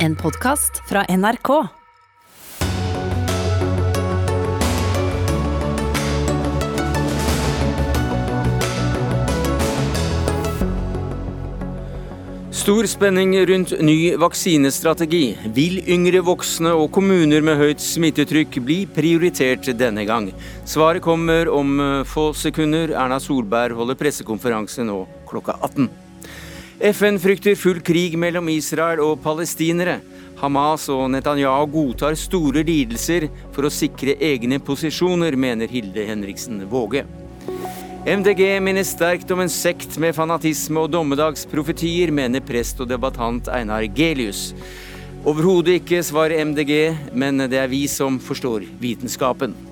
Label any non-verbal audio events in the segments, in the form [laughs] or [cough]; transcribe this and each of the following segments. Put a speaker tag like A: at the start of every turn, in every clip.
A: En podkast fra NRK.
B: Stor spenning rundt ny vaksinestrategi. Vil yngre voksne og kommuner med høyt smittetrykk bli prioritert denne gang? Svaret kommer om få sekunder. Erna Solberg holder pressekonferanse nå klokka 18. FN frykter full krig mellom Israel og palestinere. Hamas og Netanyahu godtar store lidelser for å sikre egne posisjoner, mener Hilde Henriksen Våge. MDG minner sterkt om en sekt med fanatisme og dommedagsprofetier, mener prest og debattant Einar Gelius. Overhodet ikke, svarer MDG, men det er vi som forstår vitenskapen.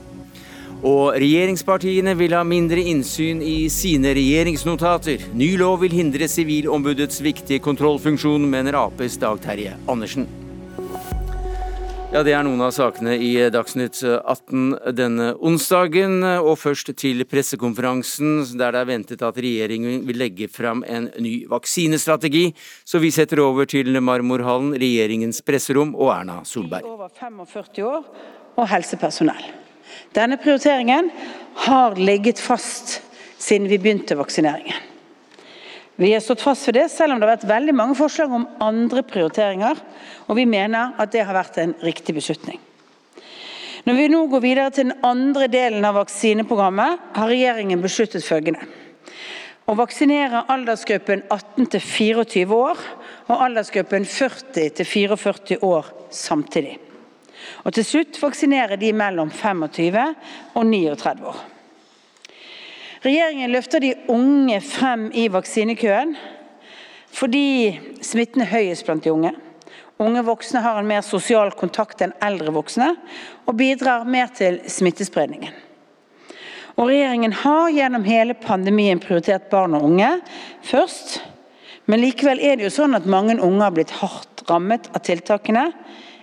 B: Og regjeringspartiene vil ha mindre innsyn i sine regjeringsnotater. Ny lov vil hindre Sivilombudets viktige kontrollfunksjon, mener Aps Dag Terje Andersen. Ja, Det er noen av sakene i Dagsnytt 18 denne onsdagen. Og først til pressekonferansen, der det er ventet at regjeringen vil legge fram en ny vaksinestrategi. Så vi setter over til Marmorhallen, regjeringens presserom og Erna Solberg.
C: Over 45 år og helsepersonell. Denne prioriteringen har ligget fast siden vi begynte vaksineringen. Vi har stått fast ved det, selv om det har vært veldig mange forslag om andre prioriteringer. Og vi mener at det har vært en riktig beslutning. Når vi nå går videre til den andre delen av vaksineprogrammet, har regjeringen besluttet følgende. Å vaksinere aldersgruppen 18 24 år og aldersgruppen 40 44 år samtidig. Og til slutt vaksinere de mellom 25 og 39 år. Regjeringen løfter de unge frem i vaksinekøen fordi smitten er høyest blant de unge. Unge voksne har en mer sosial kontakt enn eldre voksne, og bidrar mer til smittespredningen. Og Regjeringen har gjennom hele pandemien prioritert barn og unge først. Men likevel er det jo sånn at mange unge har blitt hardt rammet av tiltakene.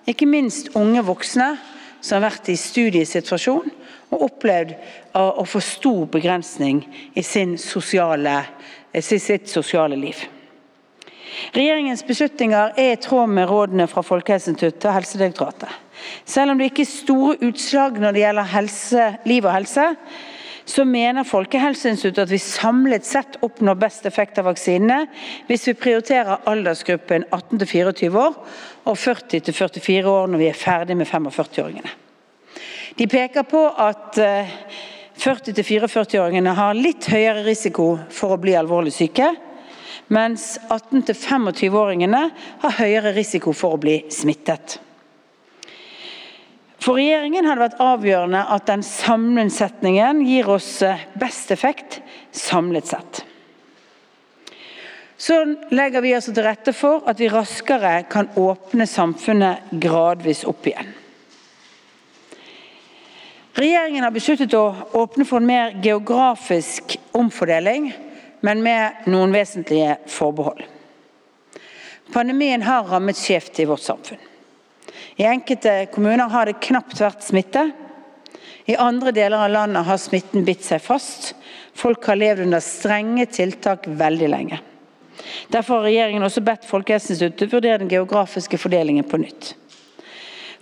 C: Ikke minst unge voksne som har vært i studiesituasjon og opplevd å få stor begrensning i sosiale, sitt sosiale liv. Regjeringens beslutninger er i tråd med rådene fra Folkehelseinstituttet og Helsedirektoratet. Selv om det ikke er store utslag når det gjelder helse, liv og helse, så mener Folkehelseinstituttet at vi samlet sett oppnår best effekt av vaksinene hvis vi prioriterer aldersgruppen 18 24 år og 40 44 år når vi er ferdig med 45-åringene. De peker på at 40-44-åringene har litt høyere risiko for å bli alvorlig syke, mens 18-25-åringene har høyere risiko for å bli smittet. For regjeringen har det vært avgjørende at den sammensetningen gir oss best effekt samlet sett. Så legger vi altså til rette for at vi raskere kan åpne samfunnet gradvis opp igjen. Regjeringen har besluttet å åpne for en mer geografisk omfordeling, men med noen vesentlige forbehold. Pandemien har rammet skjevt i vårt samfunn. I enkelte kommuner har det knapt vært smitte. I andre deler av landet har smitten bitt seg fast. Folk har levd under strenge tiltak veldig lenge. Derfor har regjeringen også bedt Folkehelseinstituttet vurdere den geografiske fordelingen på nytt.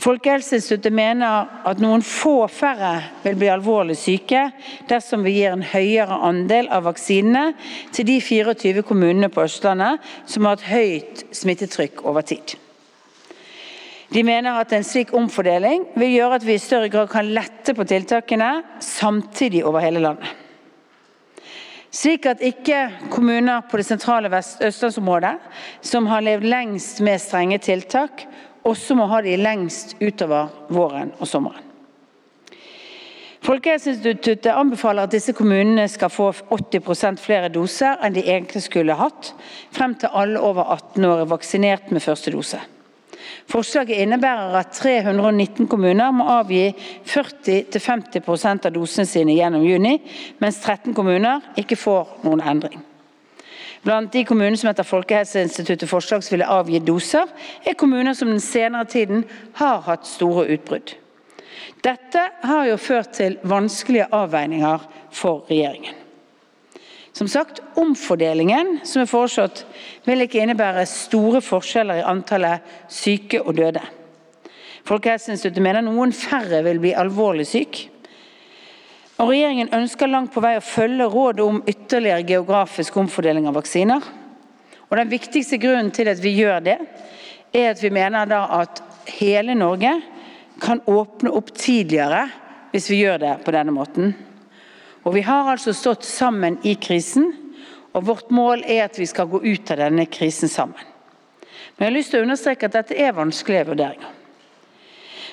C: Folkehelseinstituttet mener at noen få færre vil bli alvorlig syke dersom vi gir en høyere andel av vaksinene til de 24 kommunene på Østlandet som har hatt høyt smittetrykk over tid. De mener at en slik omfordeling vil gjøre at vi i større grad kan lette på tiltakene samtidig over hele landet. Slik at ikke kommuner på det sentrale østlandsområdet, som har levd lengst med strenge tiltak, også må ha de lengst utover våren og sommeren. Folkehelseinstituttet anbefaler at disse kommunene skal få 80% flere doser enn de egentlig skulle hatt, frem til alle over 18 år er vaksinert med første dose. Forslaget innebærer at 319 kommuner må avgi 40-50% av dosene sine gjennom juni, mens 13 kommuner ikke får noen endring. Blant de kommunene som etter Folkehelseinstituttet forslags ville avgi doser, er kommuner som den senere tiden har hatt store utbrudd. Dette har jo ført til vanskelige avveininger for regjeringen. Som sagt, Omfordelingen som er foreslått, vil ikke innebære store forskjeller i antallet syke og døde. Folkehelseinstituttet mener noen færre vil bli alvorlig syk. Og Regjeringen ønsker langt på vei å følge rådet om ytterligere geografisk omfordeling av vaksiner. Og Den viktigste grunnen til at vi gjør det, er at vi mener da at hele Norge kan åpne opp tidligere hvis vi gjør det på denne måten. Og Vi har altså stått sammen i krisen, og vårt mål er at vi skal gå ut av denne krisen sammen. Men jeg har lyst til å understreke at dette er vanskelige vurderinger.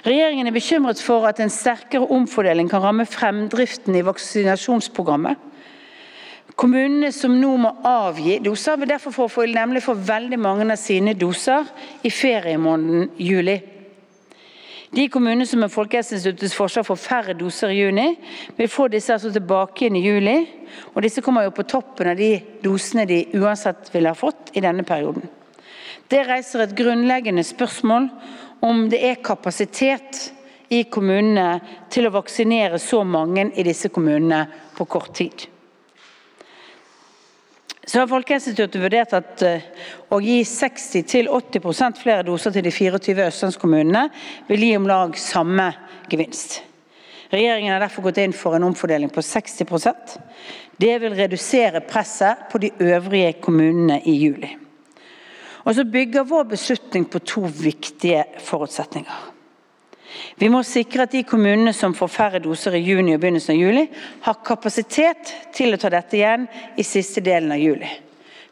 C: Regjeringen er bekymret for at en sterkere omfordeling kan ramme fremdriften i vaksinasjonsprogrammet. Kommunene som nå må avgi doser, vil derfor få, nemlig få veldig mange av sine doser i feriemåneden juli. De kommunene som med Folkehelseinstituttets forslag får færre doser i juni, vil få disse altså tilbake igjen i juli. og Disse kommer jo på toppen av de dosene de uansett ville ha fått i denne perioden. Det reiser et grunnleggende spørsmål om det er kapasitet i kommunene til å vaksinere så mange i disse kommunene på kort tid. Så har Folkehelseinstituttet vurdert at eh, å gi 60-80% flere doser til de 24 østlandskommunene vil gi om lag samme gevinst. Regjeringen har derfor gått inn for en omfordeling på 60% Det vil redusere presset på de øvrige kommunene i juli. Og så bygger vår beslutning på to viktige forutsetninger. Vi må sikre at de kommunene som får færre doser i juni og begynnelsen av juli, har kapasitet til å ta dette igjen i siste delen av juli.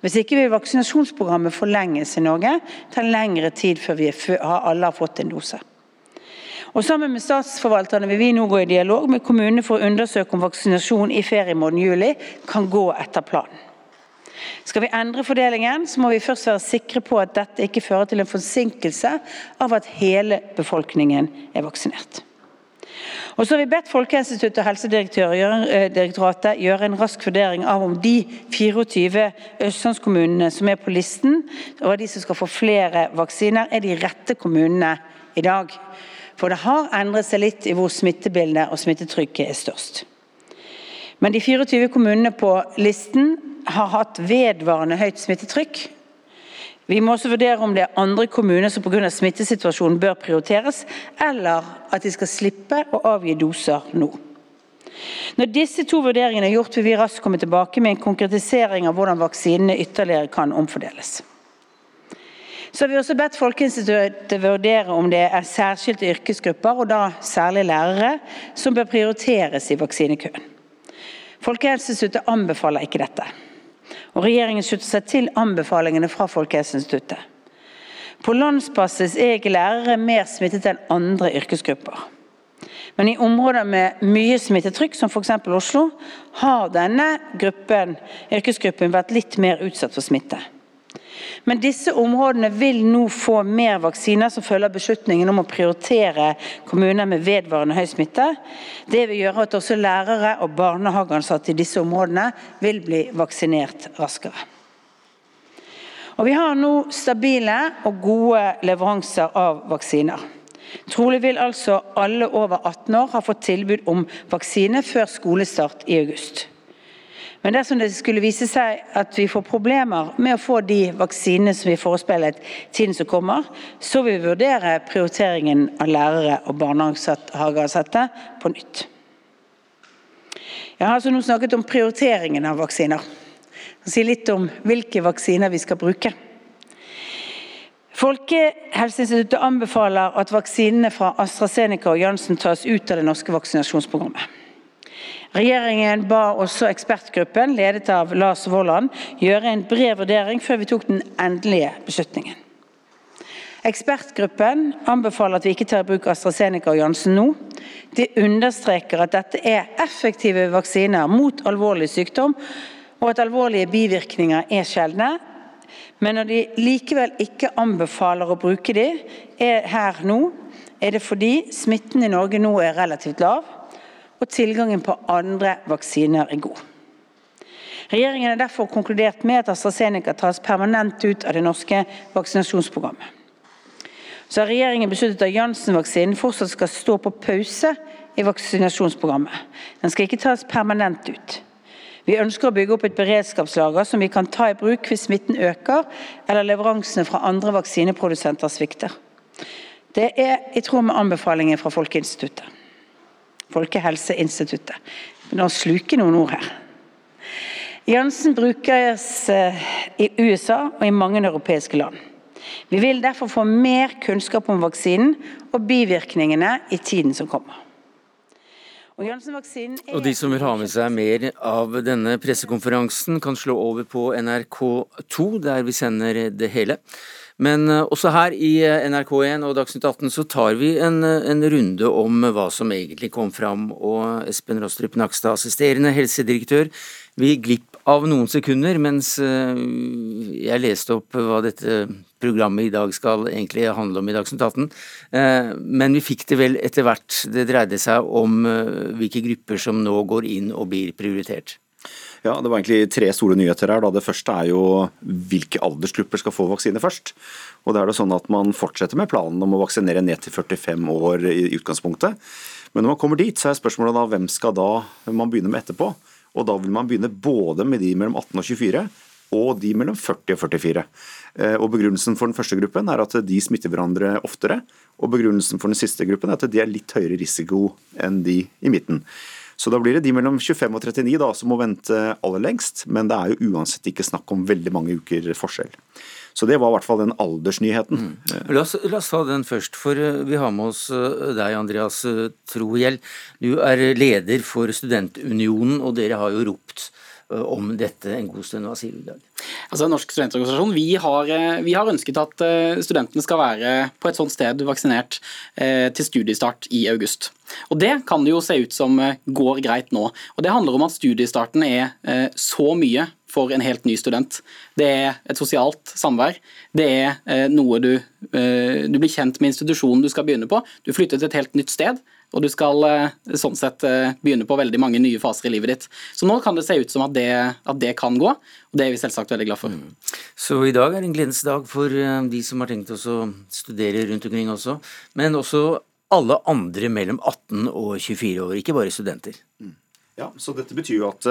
C: Hvis ikke vil vaksinasjonsprogrammet forlenges i Norge. Det tar lengre tid før alle har fått en dose. Og Sammen med statsforvalterne vil vi nå gå i dialog med kommunene for å undersøke om vaksinasjon i feriemåneden juli kan gå etter planen. Skal vi endre fordelingen, så må vi først være sikre på at dette ikke fører til en forsinkelse av at hele befolkningen er vaksinert. Og så har vi bedt Folkehelseinstituttet og Helsedirektoratet eh, gjøre en rask vurdering av om de 24 østlandskommunene som er på listen over de som skal få flere vaksiner, er de rette kommunene i dag. For det har endret seg litt i hvor smittebildet og smittetrykket er størst. Men de 24 kommunene på listen har hatt vedvarende høyt smittetrykk. Vi må også vurdere om det er andre kommuner som pga. smittesituasjonen bør prioriteres, eller at de skal slippe å avgi doser nå. Når disse to vurderingene er gjort, vil vi raskt komme tilbake med en konkretisering av hvordan vaksinene ytterligere kan omfordeles. Så har vi også bedt Folkeinstituttet vurdere om det er særskilte yrkesgrupper, og da særlig lærere, som bør prioriteres i vaksinekøen. Folkehelseinstituttet anbefaler ikke dette og regjeringen slutter seg til anbefalingene fra Folkehelseinstituttet. På landsbasis er ikke lærere mer smittet enn andre yrkesgrupper. Men i områder med mye smittetrykk, som f.eks. Oslo, har denne gruppen, yrkesgruppen vært litt mer utsatt for smitte. Men disse områdene vil nå få mer vaksiner som følger beslutningen om å prioritere kommuner med vedvarende høy smitte. Det vil gjøre at også lærere og barnehageansatte i disse områdene vil bli vaksinert raskere. Og Vi har nå stabile og gode leveranser av vaksiner. Trolig vil altså alle over 18 år ha fått tilbud om vaksine før skolestart i august. Men dersom det skulle vise seg at vi får problemer med å få de vaksinene som vi forespeilet tiden som kommer, så vil vi vurdere prioriteringen av lærere og barnehageansatte på nytt. Jeg har altså nå snakket om prioriteringen av vaksiner. Jeg si litt om hvilke vaksiner vi skal bruke. Folkehelseinstituttet anbefaler at vaksinene fra AstraZeneca og Janssen tas ut av det norske vaksinasjonsprogrammet. Regjeringen ba også ekspertgruppen, ledet av Lars Vollan, gjøre en bred vurdering før vi tok den endelige beslutningen. Ekspertgruppen anbefaler at vi ikke tar i bruk AstraZeneca og Janssen nå. De understreker at dette er effektive vaksiner mot alvorlig sykdom, og at alvorlige bivirkninger er sjeldne. Men når de likevel ikke anbefaler å bruke de her nå, er det fordi smitten i Norge nå er relativt lav og tilgangen på andre vaksiner er god. Regjeringen har derfor konkludert med at AstraZeneca tas permanent ut av det norske vaksinasjonsprogrammet. Så har regjeringen besluttet at Janssen-vaksinen fortsatt skal stå på pause i vaksinasjonsprogrammet. Den skal ikke tas permanent ut. Vi ønsker å bygge opp et beredskapslager som vi kan ta i bruk hvis smitten øker eller leveransene fra andre vaksineprodusenter svikter. Det er i tråd med anbefalingen fra Folkeinstituttet. Folkehelseinstituttet. Nå sluker noen ord her. Jansen brukes eh, i USA og i mange europeiske land. Vi vil derfor få mer kunnskap om vaksinen og bivirkningene i tiden som kommer.
B: Og, og De som vil ha med seg mer av denne pressekonferansen, kan slå over på NRK2, der vi sender det hele. Men eh, også her i eh, NRK1 og Dagsnytt 18 så tar vi en, eh, en, runde om hva som egentlig kom fram. Og Espen Rostrup Nakstad, assisterende helsedirektør, vi gikk glipp av noen sekunder mens jeg leste opp hva dette programmet i dag skal egentlig handle om i Dagsnytt 18. Men vi fikk det vel etter hvert. Det dreide seg om hvilke grupper som nå går inn og blir prioritert.
D: Ja, Det var egentlig tre store nyheter her. Da. Det første er jo hvilke aldersgrupper skal få vaksine først. Og da er det sånn at Man fortsetter med planen om å vaksinere ned til 45 år i utgangspunktet. Men når man kommer dit, så er spørsmålet da hvem skal da man begynne med etterpå. Og da vil man begynne både med de mellom 18 og 24 og de mellom 40 og 44. Eh, og Begrunnelsen for den første gruppen er at de smitter hverandre oftere. Og begrunnelsen for den siste gruppen er at de er litt høyere risiko enn de i midten. Så da blir det de mellom 25 og 39 da, som må vente aller lengst, men det er jo uansett ikke snakk om veldig mange uker forskjell. Så det var i hvert fall den aldersnyheten. Mm.
B: La, oss, la, oss, ta den først, for eh, vi har med oss eh, deg, Andreas eh, Trohjell. Du er leder for Studentunionen, og dere har jo ropt om dette en god stund. Hva sier du dag?
E: Altså, Norsk studentorganisasjon vi har, vi har, ønsket at studentene skal være på et sånt sted vaksinert til studiestart i august. Og Det kan det jo se ut som eh, går greit nå. Og Det handler om at studiestarten er eh, så mye for en helt ny student. Det er et sosialt samvær. Det er eh, noe du, du blir kjent med institusjonen du skal begynne på. Du flytter til et helt nytt sted. Og du skal sånn sett begynne på veldig mange nye faser i livet ditt. Så nå kan det se ut som at det, at det kan gå, og det er vi selvsagt veldig glad for. Mm.
B: Så i dag er en gledens dag for de som har tenkt å studere rundt omkring også, men også alle andre mellom 18 og 24 år, ikke bare studenter. Mm.
D: Ja, så Dette betyr jo at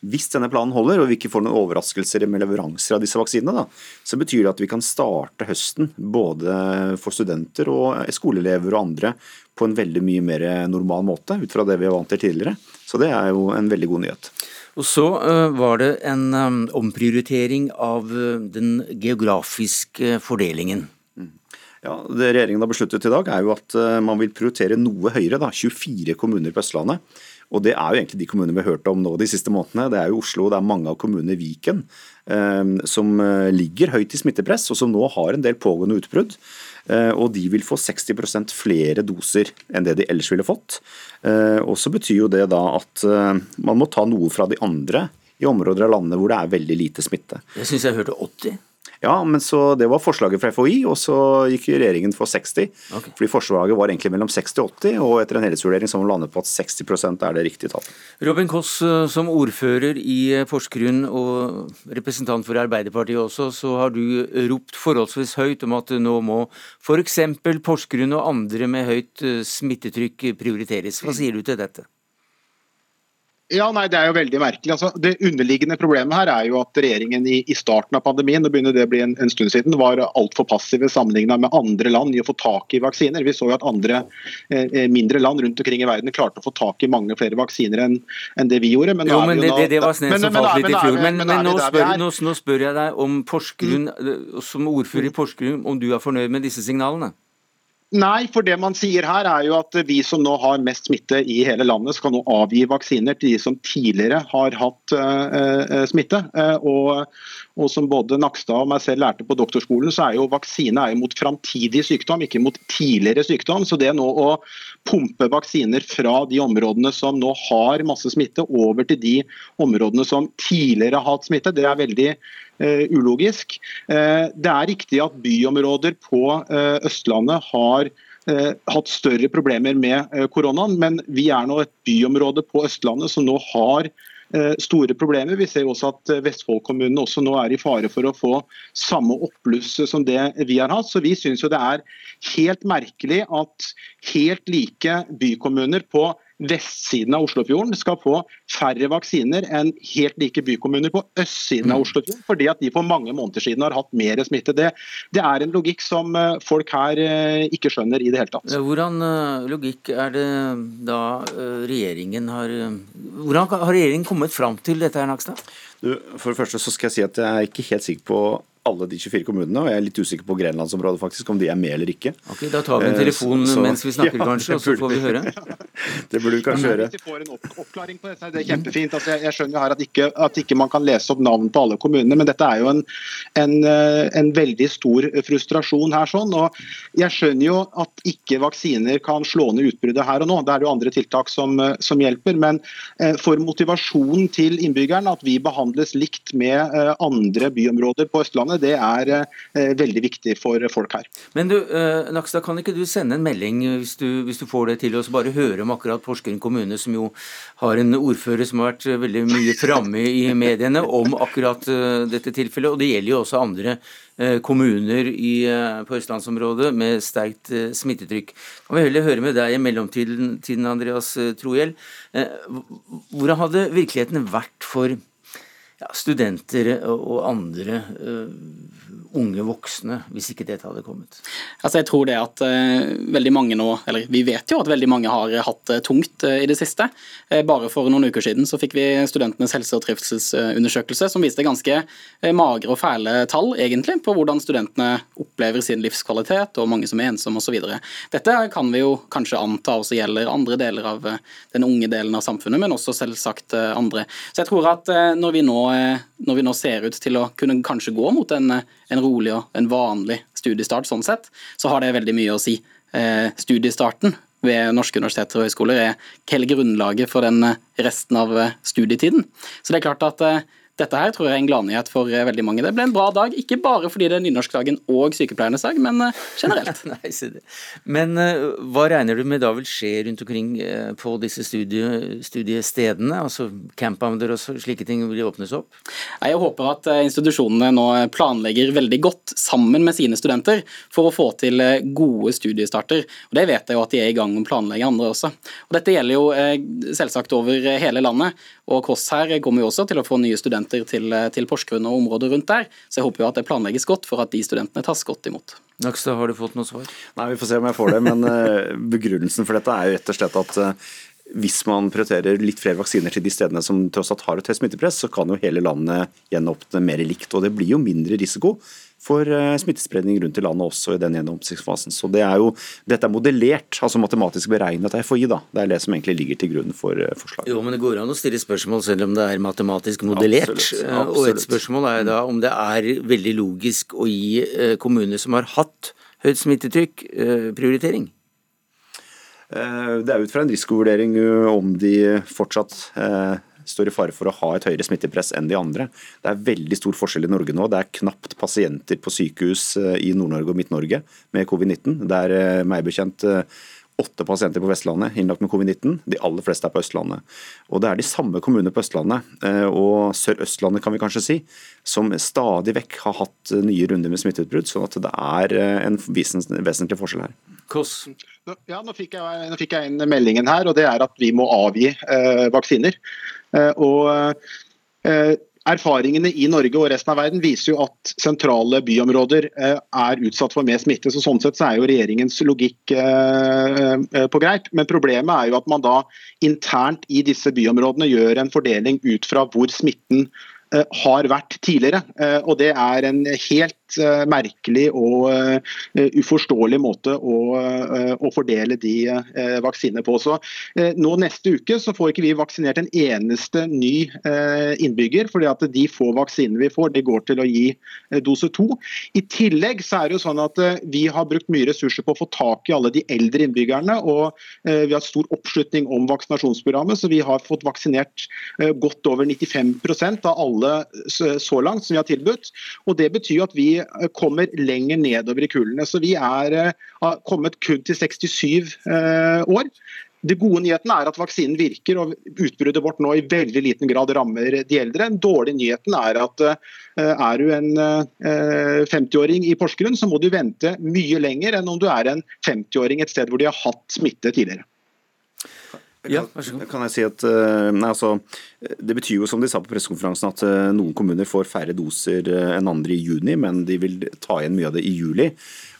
D: hvis denne planen holder, og vi ikke får noen overraskelser med leveranser av disse vaksinene, da, så betyr det at vi kan starte høsten både for studenter og eh, skoleelever og andre på en veldig mye mer normal måte, ut fra det vi er vant til tidligere. Så det er jo en veldig god nyhet.
B: Og så uh, var det en um, omprioritering av uh, den geografiske fordelingen.
D: Ja, Det regjeringen har besluttet i dag, er jo at eh, man vil prioritere noe høyere. da, 24 kommuner på Østlandet. Og Det er jo egentlig de kommunene vi har hørt om nå de siste månedene. Det er jo Oslo, det er mange av kommunene i Viken eh, som eh, ligger høyt i smittepress, og som nå har en del pågående utbrudd. Eh, og de vil få 60% flere doser enn det de ellers ville fått. Eh, og så betyr jo det da at eh, man må ta noe fra de andre i områder av landet hvor det er veldig lite smitte.
B: Jeg syns jeg hørte 80.
D: Ja, men så Det var forslaget fra FHI, og så gikk regjeringen for 60. Okay. Fordi Forslaget var egentlig mellom 60 og 80, og etter en helhetsvurdering så landet på at 60% er det riktige tallet.
B: Robin Koss, eh, som ordfører i eh, Porsgrunn og representant for Arbeiderpartiet også, så har du ropt forholdsvis høyt om at nå må f.eks. Porsgrunn og andre med høyt eh, smittetrykk prioriteres. Hva [clears throat] sier du til dette?
F: Ja, nei, Det er jo veldig merkelig. Altså, det underliggende problemet her er jo at regjeringen i, i starten av pandemien det begynner det å bli en, en stund siden, var altfor passive sammenlignet med andre land i å få tak i vaksiner. Vi så jo at andre eh, mindre land rundt omkring i verden klarte å få tak i mange flere vaksiner enn, en det vi gjorde.
B: Men, jo, men det, det, det, var snemt som falt litt i fjor. Men, men, nå, spør, nå, nå, spør, jeg deg om Porsgrunn, mm. som ordfører i Porsgrunn, om du er fornøyd med disse signalene?
F: Nei, for det man sier her er jo at vi som nå har mest smitte i hele landet, skal nå avgi vaksiner til de som tidligere har hatt uh, smitte. Uh, og, og, som både Nakstad og meg selv lærte på doktorskolen, så er jo vaksine er jo mot framtidig sykdom, ikke mot tidligere sykdom. Så det nå å pumpe vaksiner fra de områdene som nå har masse smitte, over til de områdene som tidligere har hatt smitte, det er veldig Eh, ulogisk. Eh, det er riktig at byområder på eh, Østlandet har hatt større problemer med koronaen, men vi er nå et byområde på Østlandet som nå har store problemer. Vi ser også at Vestfold-kommunene også nå er i fare for å få samme oppbluss som det vi har hatt. Så vi syns det er helt merkelig at helt like bykommuner på vestsiden av Oslofjorden skal få færre vaksiner enn helt like bykommuner på østsiden av Oslofjorden, fordi at de for mange måneder siden har hatt mer smitte. Det, det er en logikk som eh, folk her eh, ikke skjønner i det hele tatt.
B: Hvordan eh, logikk er det da regjeringen har Hvordan har regjeringen kommet fram til dette, her, Nakstad?
D: For det første så skal jeg si at jeg er ikke helt sikker på alle de 24 kommunene, og jeg er litt usikker på Grenlandsområdet faktisk, om de er med eller ikke.
B: Ok, Da tar vi en telefon så, mens vi snakker, [laughs] ja, kanskje, og så får vi høre. [laughs]
D: det burde vi kanskje gjøre.
F: Hvis vi får en oppklaring på dette, det er kjempefint. Altså, jeg, skjønner skjønner her at ikke, at ikke, man kan lese opp navn på alle kommunene, men dette er jo en, en, en, veldig stor frustrasjon her. sånn, og Jeg skjønner jo at ikke vaksiner kan slå ned utbruddet her og nå. Det er jo andre tiltak som, som hjelper. Men eh, for motivasjonen til innbyggeren, at vi behandles likt med eh, andre byområder på Østlandet, det er eh, veldig viktig for folk her.
B: Men du, eh, Nakstad, kan ikke du sende en melding hvis du, hvis du får det til oss, bare høre om akkurat Porsgrunn kommune, som jo har en ordfører som har vært veldig mye framme i mediene om akkurat eh, dette tilfellet. Og det gjelder jo også andre kommuner i, på østlandsområdet med sterkt smittetrykk. Kan vi heller høre med deg i mellomtiden, Andreas Trohjell. Hvordan hadde virkeligheten vært for ja, studenter og andre uh, unge voksne, hvis ikke dette hadde kommet?
E: Altså jeg tror det at uh, veldig mange nå, eller Vi vet jo at veldig mange har hatt det tungt uh, i det siste. bare for noen uker siden så fikk vi Studentenes helse- og trivselsundersøkelse som viste ganske magre og fæle tall egentlig på hvordan studentene opplever sin livskvalitet, og mange som er ensomme osv. Dette kan vi jo kanskje anta også gjelder andre deler av den unge delen av samfunnet, men også selvsagt andre. Så jeg tror at når vi nå Eh, når vi nå ser ut til å kunne kanskje gå mot en, en rolig og en vanlig studiestart, sånn sett, så har det veldig mye å si. Eh, studiestarten ved norske universiteter og høyskoler er hele grunnlaget for den resten av studietiden. Så det er klart at dette her tror jeg er en gladnyhet for eh, veldig mange. Det ble en bra dag, ikke bare fordi det er nynorskdagen og sykepleiernes dag, men eh, generelt. [laughs]
B: Nei, men eh, hva regner du med da vil skje rundt omkring på disse studie, studiestedene? Altså campounder og slike ting vil åpnes opp?
E: Jeg håper at institusjonene nå planlegger veldig godt sammen med sine studenter for å få til gode studiestarter. Og Det vet jeg jo at de er i gang med å planlegge andre også. Og Dette gjelder jo selvsagt over hele landet. Og Kåss her kommer jo også til å få nye studenter til, til Porsgrunn og området rundt der. Så jeg håper jo at det planlegges godt for at de studentene tas godt imot.
B: Nakstad, har du fått noe svar?
D: Nei, Vi får se om jeg får det. Men eh, begrunnelsen for dette er jo rett og slett at eh, hvis man prioriterer litt flere vaksiner til de stedene som tross alt har et høyt smittepress, så kan jo hele landet gjenåpne mer likt. Og det blir jo mindre risiko for eh, smittespredning rundt i landet også i den gjennomsiktsfasen. Så det er jo, Dette er modellert, altså matematisk beregnet av FHI. da. Det er det som egentlig ligger til grunn for eh, forslaget.
B: Jo, men Det går an å stille spørsmål selv om det er matematisk modellert. Absolutt, absolutt. Og et spørsmål er da om det er veldig logisk å gi eh, kommuner som har hatt høyt smittetrykk, prioritering.
D: Det er ut fra en risikovurdering om de fortsatt står i fare for å ha et høyere smittepress enn de andre. Det er veldig stor forskjell i Norge nå. Det er knapt pasienter på sykehus eh, i Nord-Norge og Midt-Norge med covid-19. Det er eh, meg bekjent eh, åtte pasienter på Vestlandet innlagt med covid-19. De aller fleste er på Østlandet. Og Det er de samme kommunene på Østlandet, og Sør-Østlandet kan vi kanskje si, som stadig vekk har hatt nye runder med smitteutbrudd. sånn at det er en vesentlig forskjell her.
B: Koss.
F: Ja, nå fikk, jeg, nå fikk jeg inn meldingen her, og det er at vi må avgi eh, vaksiner. Eh, og eh, Erfaringene i Norge og resten av verden viser jo at sentrale byområder eh, er utsatt for mer smitte. så Sånn sett så er jo regjeringens logikk på greit. Men problemet er jo at man da internt i disse byområdene gjør en fordeling ut fra hvor smitten har vært tidligere. Og det er en helt merkelig og eh, uforståelig måte å, eh, å fordele de vaksinene på. Så nå Neste uke så får ikke vi vaksinert en eneste ny innbygger. fordi at De få vaksinene vi får, det går til å gi dose to. I tillegg så er det jo sånn at vi har brukt mye ressurser på å få tak i alle de eldre innbyggerne. og Vi har stor oppslutning om vaksinasjonsprogrammet, så vi har fått vaksinert godt over 95% av alle så langt som vi har tilbudt. og Det betyr at vi kommer lenger nedover i kullene. Så vi er, eh, har kommet kun til 67 eh, år. Det gode nyheten er at vaksinen virker, og utbruddet vårt nå i veldig liten grad rammer de eldre. Den dårlige nyheten er at eh, er du en 50-åring i Porsgrunn, så må du vente mye lenger enn om du er en 50-åring et sted hvor de har hatt smitte tidligere.
B: Ja, vær så god.
D: Kan jeg si at eh, nei, altså, Det betyr jo som de sa på pressekonferansen at eh, noen kommuner får færre doser eh, enn andre i juni, men de vil ta igjen mye av det i juli.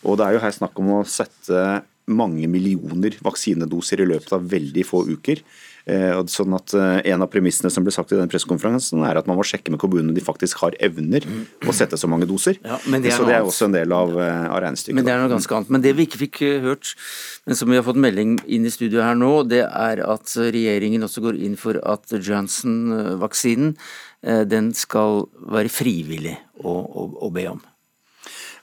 D: Og Det er jo her snakk om å sette mange millioner vaksinedoser i løpet av veldig få uker. Eh, Sånn at eh, En av premissene som ble sagt i den pressekonferansen, er at man må sjekke med kommunene de faktisk har evner å sette så mange doser.
B: Ja, men det
D: så det er også en del av, eh, av regnestykket.
B: Men det er noe ganske annet. Men det vi ikke fikk hørt, men som vi har fått melding inn i studio her nå, det er at regjeringen også går inn for at Johnson-vaksinen den skal være frivillig å, å, å be om.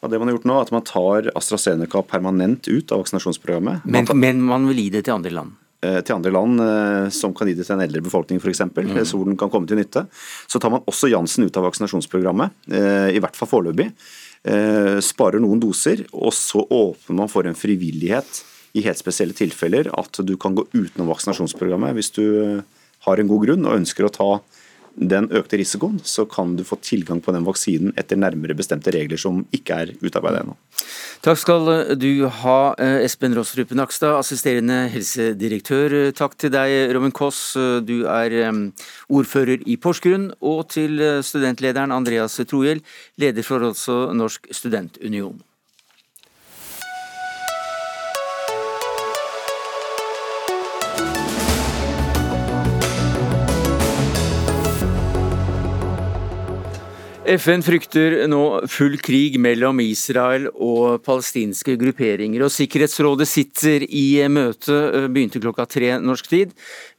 D: Ja, det man har gjort nå, er at man tar AstraZeneca permanent ut av vaksinasjonsprogrammet. Man tar-
B: men man vil gi det til andre land.
D: Eh, til andre land eh, som kan gi det til en eldre befolkning f.eks.,
B: Mm.
D: den kan komme til nytte. Så tar man også Jansen ut av vaksinasjonsprogrammet, eh, i hvert fall foreløpig. Eh, Sparer noen doser, og så åpner man for en frivillighet i helt spesielle tilfeller at du kan gå utenom vaksinasjonsprogrammet hvis du eh, har en god grunn og ønsker å ta den økte risikoen, så kan du få tilgang på den vaksinen etter nærmere bestemte regler som ikke er utarbeidet ennå.
B: Takk skal du ha, eh, Espen Rostrup Nakstad, assisterende helsedirektør. Takk til deg, Robin Koss, du er eh, ordfører i Porsgrunn. Og til eh, studentlederen Andreas Trohjell, leder for også Norsk studentunion. FN frykter nå full krig mellom Israel og palestinske grupperinger. og Sikkerhetsrådet sitter i møte, eh, begynte klokka tre norsk tid.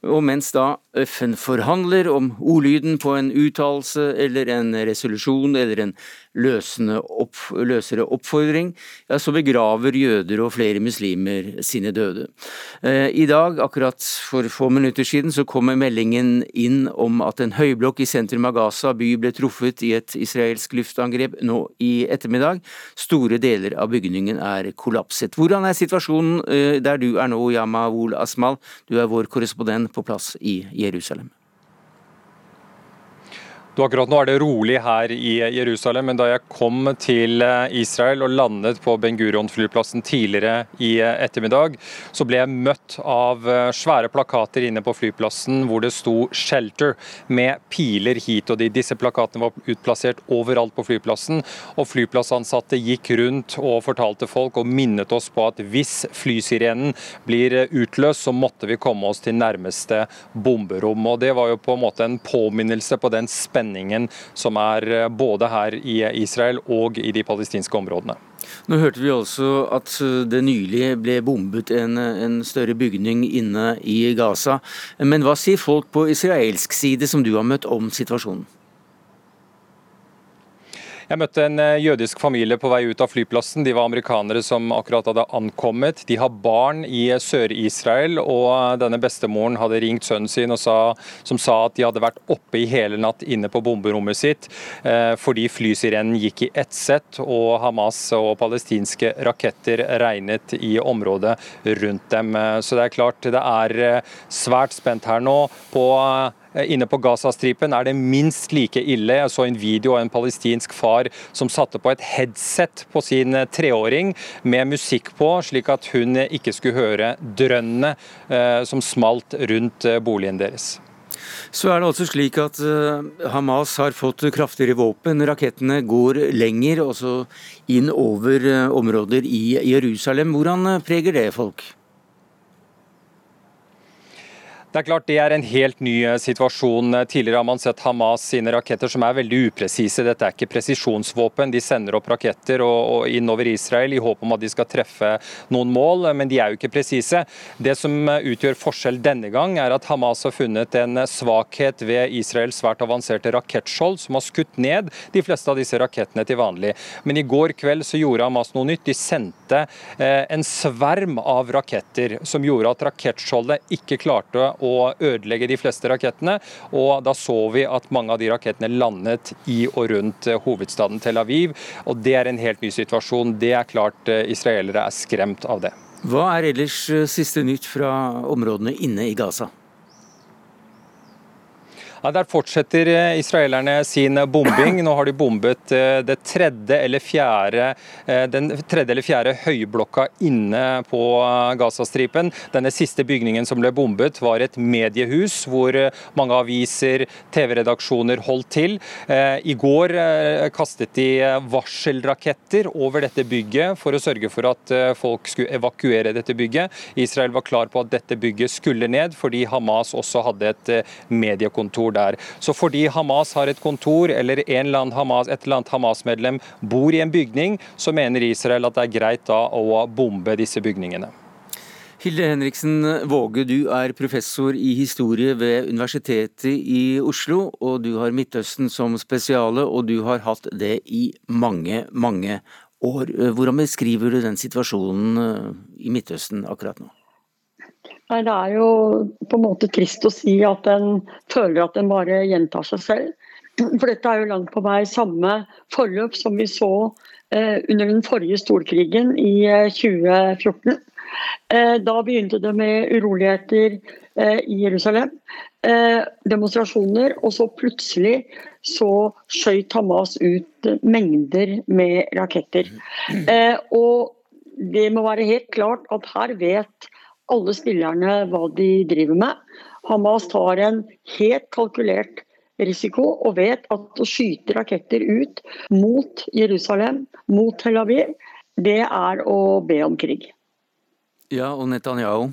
B: Og mens da FN forhandler om ordlyden på en uttalelse eller en resolusjon eller en opp, løsere oppfordring, ja, så begraver jøder og flere muslimer sine døde. Eh, I dag, akkurat for få minutter siden, så kommer meldingen inn om at en høyblokk i sentrum av Gaza by ble truffet i et israelsk luftangrep nå i ettermiddag. Store deler av bygningen er kollapset. Hvordan er situasjonen eh, der du er nå, Yamawul Asmal? Du er vår korrespondent på plass i Jerusalem.
G: Akkurat nå er det rolig her i Jerusalem, men da jeg kom til eh, Israel og landet på Ben Gurion-flyplassen tidligere i eh, ettermiddag, så ble jeg møtt av eh, svære plakater inne på flyplassen hvor det sto 'shelter' med piler hit og dit. Disse plakatene var utplassert overalt på flyplassen, og flyplassansatte gikk rundt og fortalte folk og minnet oss på at hvis flysirenen blir utløst, så måtte vi komme oss til nærmeste bomberom. Og Det var jo på en måte en påminnelse på den spenningen som er eh, både her i Israel og i de palestinske områdene.
B: Nå hørte vi også at eh, det nylig ble bombet en, en større bygning inne i Gaza. Men hva sier folk på israelsk side som du har møtt om situasjonen?
G: Jeg møtte en eh, jødisk familie på vei ut av flyplassen. De var amerikanere som akkurat hadde ankommet. De har barn i Sør-Israel, og eh, denne bestemoren hadde ringt sønnen sin sa, som sa at de hadde vært oppe i hele natt inne på bomberommet sitt eh, fordi flysirenen gikk i ett sett og Hamas og palestinske raketter regnet i området rundt dem. Eh, Så det er klart det er eh, svært spent her nå. på eh, Inne på Gazastripen er det minst like ille. Jeg så en video av en palestinsk far som satte på et headset på sin treåring med musikk på, slik at hun ikke skulle høre drønnene eh, som smalt rundt eh, boligen deres.
B: Så er det altså slik at eh, Hamas har fått kraftigere våpen. Rakettene går lenger, også inn over eh, områder i Jerusalem. Hvordan eh, preger det folk?
G: Det er klart det er en helt ny eh, situasjon. Tidligere har man sett Hamas sine raketter som er veldig upresise. Dette er ikke presisjonsvåpen. De sender opp raketter og, og inn over Israel i håp om at de skal treffe noen mål, men de er jo ikke presise. Det som eh, utgjør forskjell denne gang, er at Hamas har funnet en svakhet ved Israels svært avanserte rakettskjold, som har skutt ned de fleste av disse rakettene til vanlig. Men i går kveld så gjorde Hamas noe nytt. De sendte eh, en sverm av raketter som gjorde at rakettskjoldet ikke klarte å ødelegge de fleste rakettene. Og da så vi at mange av de rakettene landet i og rundt eh, hovedstaden Tel Aviv. Og det er en helt ny situasjon. Det er klart eh, israelere er skremt av det.
B: Hva er ellers eh, siste nytt fra områdene inne i Gaza?
G: Ja, Der fortsetter eh, israelerne sin bombing. Nå har de bombet eh, det tredje eller fjerde, eh, den tredje eller fjerde høyblokka inne på Gazastripen. Denne siste bygningen som ble bombet, var et mediehus hvor mange aviser, TV-redaksjoner holdt til. I går kastet de varselraketter over dette bygget for å sørge for at folk skulle evakuere dette bygget. Israel var klar på at dette bygget skulle ned, fordi Hamas også hadde et mediekontor kontor der. Så fordi Hamas har et kontor, eller Hamas, et eller annet Hamas-medlem bor i en bygning, så mener Israel at det er greit da å bombe disse bygningene.
B: Hilde Henriksen Våge, du er professor i historie ved Universitetet i Oslo. Og du har Midtøsten som spesiale, og du har hatt det i mange, mange år. Hvordan beskriver du den situasjonen i Midtøsten akkurat nå?
H: Nei, Det er jo på en måte trist å si at en føler at en bare gjentar seg selv. For dette er jo langt på vei samme forløp som vi så eh, under den forrige storkrigen i eh, 2014. Eh, da begynte det med uroligheter eh, i Jerusalem, eh, demonstrasjoner, og så plutselig så skøyt Hamas ut mengder med raketter. Eh, og det må være helt klart at her vet alle spillerne hva de driver med. Hamas tar en helt kalkulert risiko og vet at å skyte raketter ut mot Jerusalem, mot Tel Aviv, det er å be om krig.
B: Ja, og Netanyahu?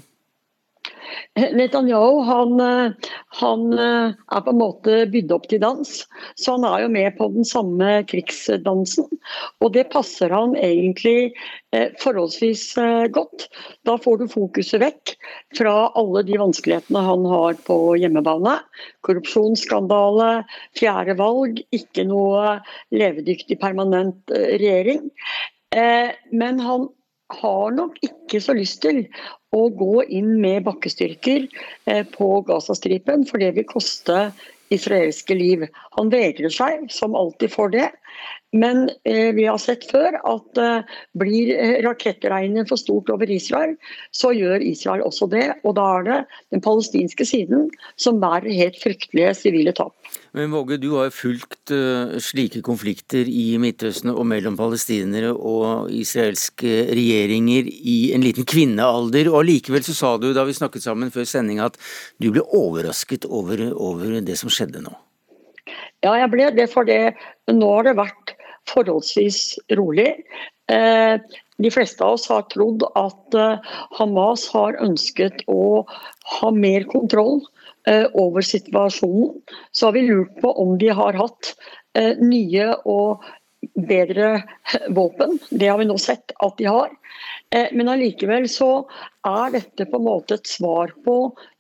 H: Netanyahu han, eh, han, eh, er på en måte bydd opp til dans, så han er jo med på den samme krigsdansen. Og det passer han egentlig eh, forholdsvis godt. Da får du fokuset vekk fra alle de vanskelighetene han har på hjemmebane. Korrupsjonsskandale, fjerde valg, ikke noe levedyktig permanent regjering. Men han har nok ikke så lyst til å gå inn med bakkestyrker eh, på Gazastripen, for det vil koste israelske liv. Han vegrer seg som alltid for det. Men eh, vi har sett før at eh, blir eh, rakettregnet for stort over Israel, så gjør Israel også det. Og da er det den palestinske siden som bærer helt fryktelige sivile tap.
B: Men Våge, du har fulgt uh, slike konflikter i Midtøsten og mellom palestinere og israelske regjeringer i en liten kvinnealder. og Allikevel så sa du da vi snakket sammen før sending at du ble overrasket over, over det som skjedde nå.
H: Ja, jeg ble det, for det, nå har det vært forholdsvis rolig. Eh, de fleste av oss har trodd at eh, Hamas har ønsket å ha mer kontroll eh, over situasjonen. Så har vi lurt på om de har hatt nye og bedre våpen. Det har vi nå sett at de har. Men allikevel så er dette på en måte et svar på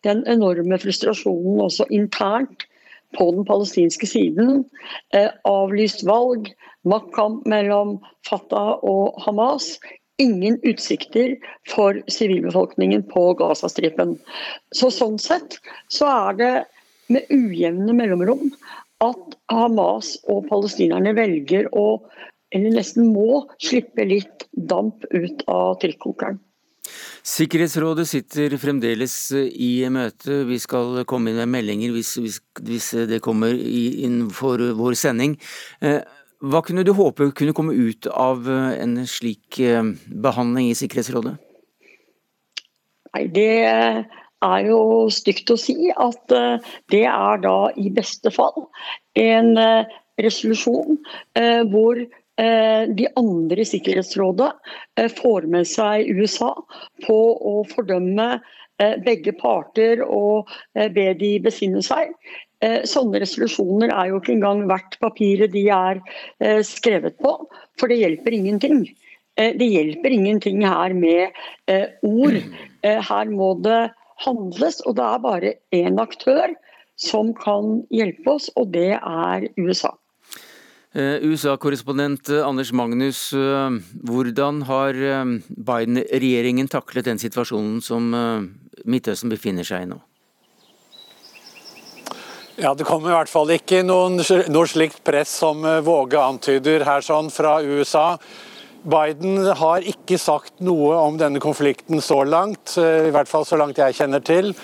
H: den enorme frustrasjonen også internt på den palestinske siden. Avlyst valg, maktkamp mellom Fatah og Hamas. Ingen utsikter for sivilbefolkningen på Gazastripen. Så sånn sett så er det med ujevne mellomrom at Hamas og palestinerne velger å, eller nesten må, slippe litt damp ut av trykkokeren.
B: Sikkerhetsrådet sitter fremdeles i møte. Vi skal komme inn med meldinger hvis, hvis, hvis det kommer inn for vår sending. Eh, hva kunne du håpe kunne komme ut av eh, en slik eh, behandling i Sikkerhetsrådet?
H: Nei, Det er jo stygt å si at eh, det er da i beste fall en resolusjon hvor de andre i Sikkerhetsrådet får med seg USA på å fordømme begge parter og be de besinne seg. Eh, sånne resolusjoner er jo ikke engang verdt papiret de er eh, skrevet på, for det hjelper ingenting. Eh, det hjelper ingenting her med ord. Her må det handles, og det er bare én aktør som kan hjelpe oss, og det er USA.
B: USA-korrespondent Anders Magnus, hvordan har Biden-regjeringen taklet den situasjonen som Midtøsten befinner seg i nå?
I: Ja, Det kommer i hvert fall ikke noen, noe slikt press som eh, Våge antyder her sånn fra USA. Biden har ikke sagt noe om denne konflikten så langt, eh, i hvert fall så langt jeg kjenner til.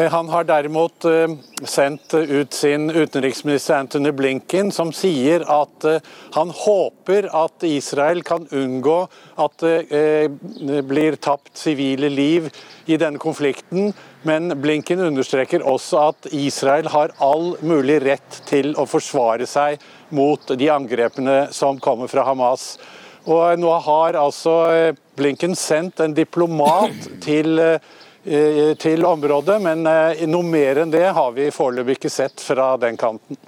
I: Eh, han har derimot eh, sendt ut sin utenriksminister Anthony Blinken, som sier at eh, han håper at Israel kan unngå at det blir tapt sivile liv i denne konflikten. Men Blinken understreker også at Israel har all mulig rett til å forsvare seg mot de angrepene som kommer fra Hamas. Og nå har altså Blinken sendt en diplomat til Israel til området, men eh, noe mer enn det har vi foreløpig ikke sett fra den kanten.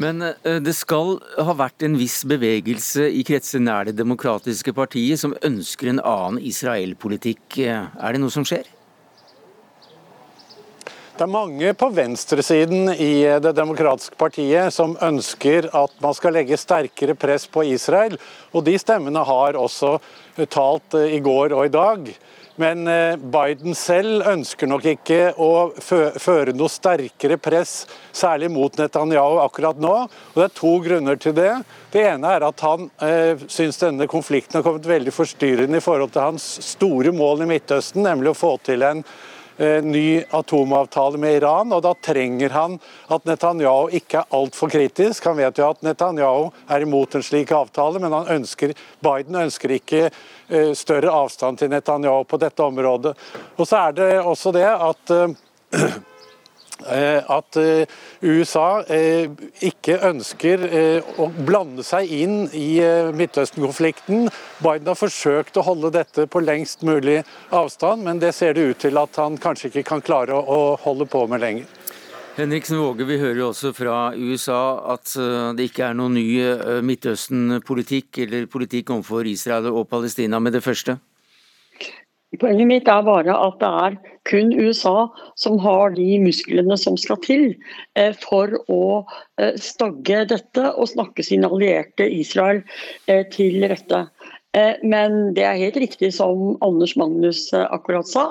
B: Men eh, det skal ha vært en viss bevegelse i kretser nær det demokratiske partiet som ønsker en annen Israel-politikk. Er det noe som skjer?
I: Det er mange på venstresiden i Det demokratiske partiet som ønsker at man skal legge sterkere press på Israel. Og de stemmene har også talt i går og i dag. Men eh, Biden selv ønsker nok ikke å føre noe sterkere press, særlig mot Netanyahu akkurat nå. Og Det er to grunner til det. Det ene er at han eh, syns denne konflikten har kommet veldig forstyrrende i forhold til hans store mål i Midtøsten, nemlig å få til en ny atomavtale med Iran, og da trenger han at Netanyahu ikke er altfor kritisk. Han vet jo at Netanyahu er imot en slik avtale, men ønsker, Biden ønsker ikke eh, større avstand til Netanyahu på dette området. Og så er det også det at eh, Eh, at eh, USA eh, ikke ønsker å blande seg inn i Midtøsten-konflikten. Biden har forsøkt å holde dette på lengst mulig avstand, men det ser det ut til at han kanskje ikke kan klare å holde på med lenger.
B: Henriksen Våge, vi hører jo også fra USA at det ikke er noen ny Midtøsten-politikk eller politikk overfor Israel og Palestina med det første?
H: Poenget mitt er bare at det er kun USA som har de musklene som skal til eh, for å eh, stagge dette og snakke sine allierte Israel eh, til rette. Eh, men det er helt riktig som Anders Magnus eh, akkurat sa.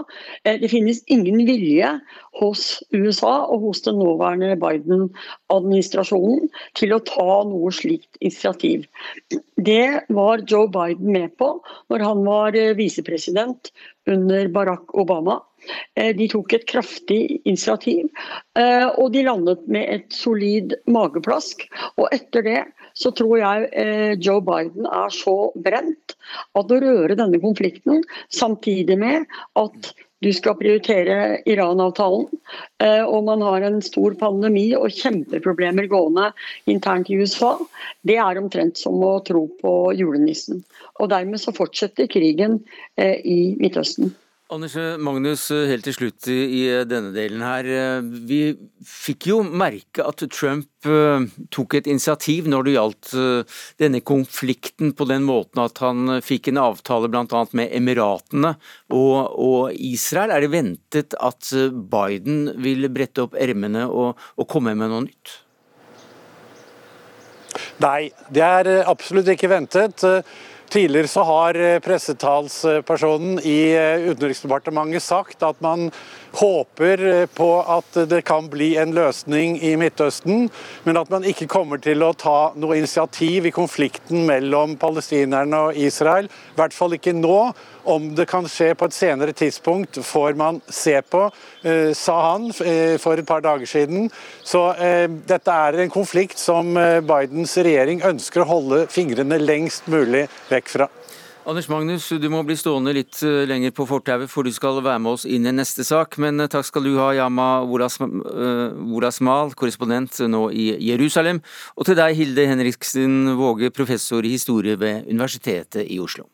H: Eh, det finnes ingen vilje hos USA og hos den nåværende Biden-administrasjonen til å ta noe slikt initiativ. Det var Joe Biden med på når han var visepresident under Barack Obama. De tok et kraftig initiativ, og de landet med et solid mageplask. Og etter det så tror jeg eh, Joe Biden er så brent at å røre denne konflikten, samtidig med at du skal prioritere Iran-avtalen, og man har en stor pandemi og kjempeproblemer gående internt i USA, det er omtrent som å tro på julenissen. Og dermed så fortsetter krigen i Midtøsten.
B: Anders Magnus, helt til slutt i denne delen her. Vi fikk jo merke at Trump eh, tok et initiativ når det gjaldt eh, denne konflikten, på den måten at han fikk en avtale bl.a. med Emiratene og, og, Israel. Er det ventet at Biden vil brette opp ermene og, og komme med noe nytt?
I: Nei, det er absolutt ikke ventet. Tidligere så har eh, pressetalspersonen i eh, Utenriksdepartementet sagt at man håper eh, på at det kan bli en løsning i Midtøsten, men at man ikke kommer til å ta noe initiativ i konflikten mellom palestinerne og Israel. I hvert fall ikke nå. Om det kan skje på et senere tidspunkt, får man se på, eh, sa han eh, for et par dager siden. Så dette er en konflikt som Bidens regjering ønsker å holde fingrene lengst mulig vekk fra.
B: Anders Magnus, du må bli stående litt lenger på fortauet, for du skal være med oss inn i neste sak. Men takk skal du ha, Yama Worasmal, korrespondent nå i Jerusalem. Og til deg, Hilde Henriksen Våge, professor i historie ved Universitetet i Oslo.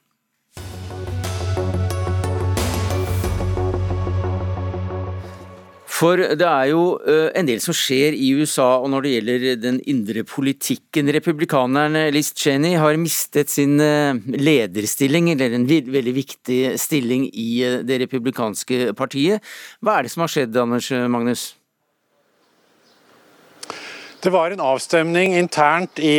B: For det er jo eh, en del som skjer i USA og når det gjelder den indre politikken. Republikaneren Liz Cheney har mistet sin eh, lederstilling, eller en veldig viktig stilling i eh, det republikanske partiet. Hva er det som har skjedd, Anders Magnus?
I: Det var en avstemning internt i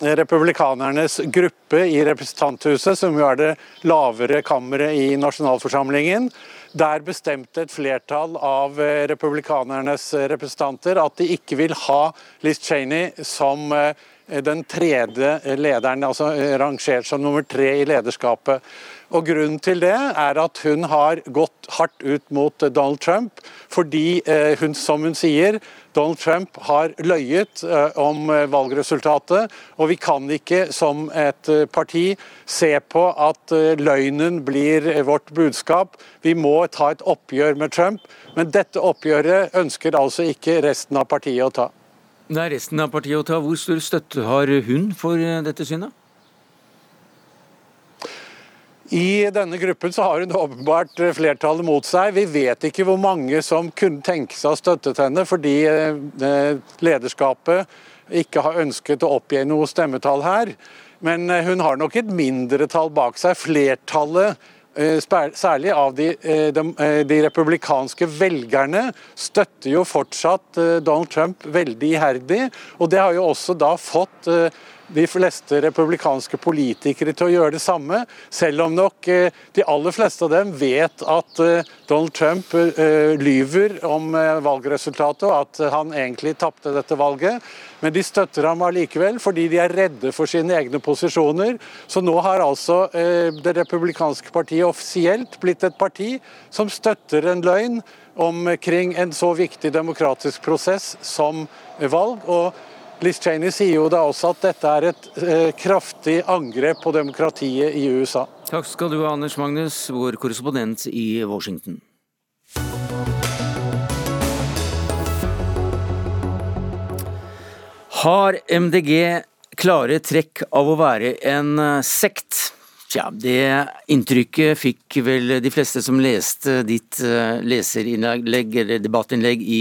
I: republikanernes gruppe i representanthuset, som jo er det lavere kammeret i nasjonalforsamlingen. Der bestemte et flertall av eh, republikanernes representanter at de ikke vil ha Liz Cheney som eh, den tredje lederen, altså eh, rangert som nummer tre i lederskapet. Og Grunnen til det er at hun har gått hardt ut mot Donald Trump, fordi hun, som hun sier, Donald Trump har løyet om valgresultatet. Og vi kan ikke som et parti se på at løgnen blir vårt budskap. Vi må ta et oppgjør med Trump, men dette oppgjøret ønsker altså ikke resten av partiet å ta.
B: Det er resten av partiet å ta. Hvor stor støtte har hun for eh, dette synet?
I: I denne gruppen så har hun åpenbart eh, flertallet mot seg. Vi vet ikke hvor mange som kunne tenke seg å støtte henne, fordi eh, lederskapet ikke har ønsket å oppgi noe stemmetall her. Men hun har nok et mindretall bak seg. Flertallet Eh, særlig av de, eh, de, eh, de, republikanske velgerne, støtter jo fortsatt Donald Trump veldig iherdig. Og det har jo også da fått de fleste republikanske politikere til å gjøre det samme, selv om nok eh, de aller fleste av dem vet at eh, Donald Trump eh, lyver om valgresultatet, og at han egentlig tapte dette valget. Men de støtter ham allikevel, fordi de er redde for sine egne posisjoner. Så nå har altså det republikanske partiet offisielt blitt et parti som støtter en løgn omkring en så viktig demokratisk prosess som valg. og Liz Cheney sier jo da også at dette er et eh, kraftig angrep på demokratiet i USA.
B: Takk skal du ha, Anders Magnus, vår korrespondent i Washington. Har MDG klare trekk av å være en eh, sekt? Tja, det inntrykket fikk vel de fleste som leste ditt eh, leserinnlegg eller debattinnlegg i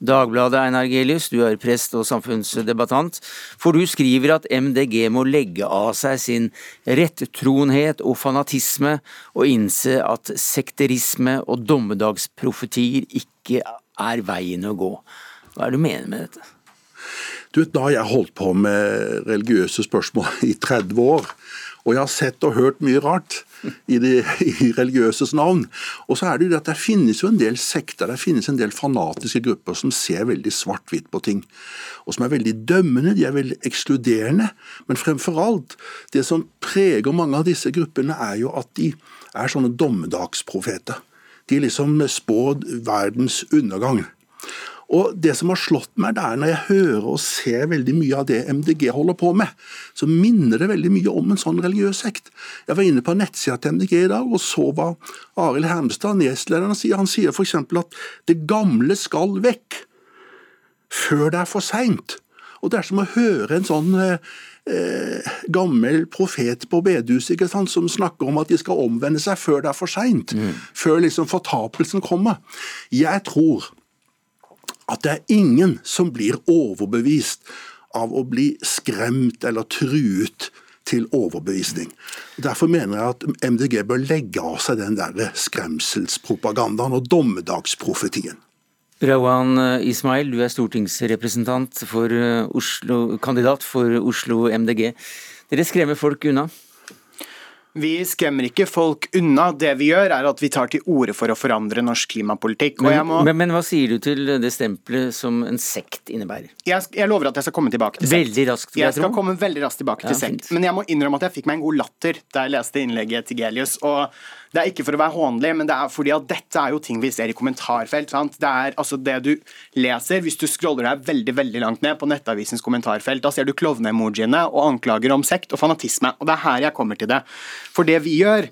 B: Dagbladet, Einar Gelius. Du er prest og samfunnsdebattant. For du skriver at MDG må legge av seg sin rettroenhet og fanatisme, og innse at sekterisme og dommedagsprofetier ikke er veien å gå. Hva er det du mener med dette?
J: Du vet, Da jeg holdt på med religiøse spørsmål i 30 år, og jeg har sett og hørt mye rart i, de, i religiøses navn. Og så er det jo det at det finnes jo en del sekter, det finnes en del fanatiske grupper som ser veldig svart-hvitt på ting. Og som er veldig dømmende, de er veldig ekskluderende. Men fremfor alt, det som preger mange av disse gruppene, er jo at de er sånne dommedagsprofeter. De liksom spår verdens undergang. Og Det som har slått meg, det er når jeg hører og ser veldig mye av det MDG holder på med, så minner det veldig mye om en sånn religiøs sekt. Jeg var inne på nettsida til MDG i dag og så hva Arild Hermstad, nestlederen, sier. Han sier f.eks. at det gamle skal vekk før det er for seint. Og det er som å høre en sånn eh, eh gammel profet på bedehuset som snakker om at de skal omvende seg før det er for seint. Mm. Før liksom fortapelsen kommer. Jeg tror at det er ingen som blir overbevist av å bli skremt eller truet til overbevisning. Derfor mener jeg at MDG bør legge av seg den der skremselspropagandaen og dommedagsprofetien.
B: Rawan Ismail, du er stortingsrepresentant for eh, Oslo, kandidat for Oslo MDG. Dere skremmer folk unna?
K: Vi skremmer ikke folk unna. Det vi gjør, er at vi tar til orde for å forandre norsk klimapolitikk.
B: Men, må... men, men, hva sier du til det stempelet som en sekt innebærer?
K: Jeg, jeg lover at jeg skal komme tilbake til sekt.
B: Veldig raskt,
K: jeg, jeg skal komme veldig raskt tilbake ja, til sekt. Fint. Men jeg må innrømme at jeg fikk meg en god latter da jeg leste innlegget til Gelius. og det er ikke for å være hånlig, men det er fordi at dette er jo ting vi ser i kommentarfelt. Sant? Det er altså det du leser, hvis du scroller deg veldig veldig langt ned på Nettavisens kommentarfelt, da ser du klovne-emojiene og anklager om sekt og fanatisme. Og det er her jeg kommer til det. For det vi gjør,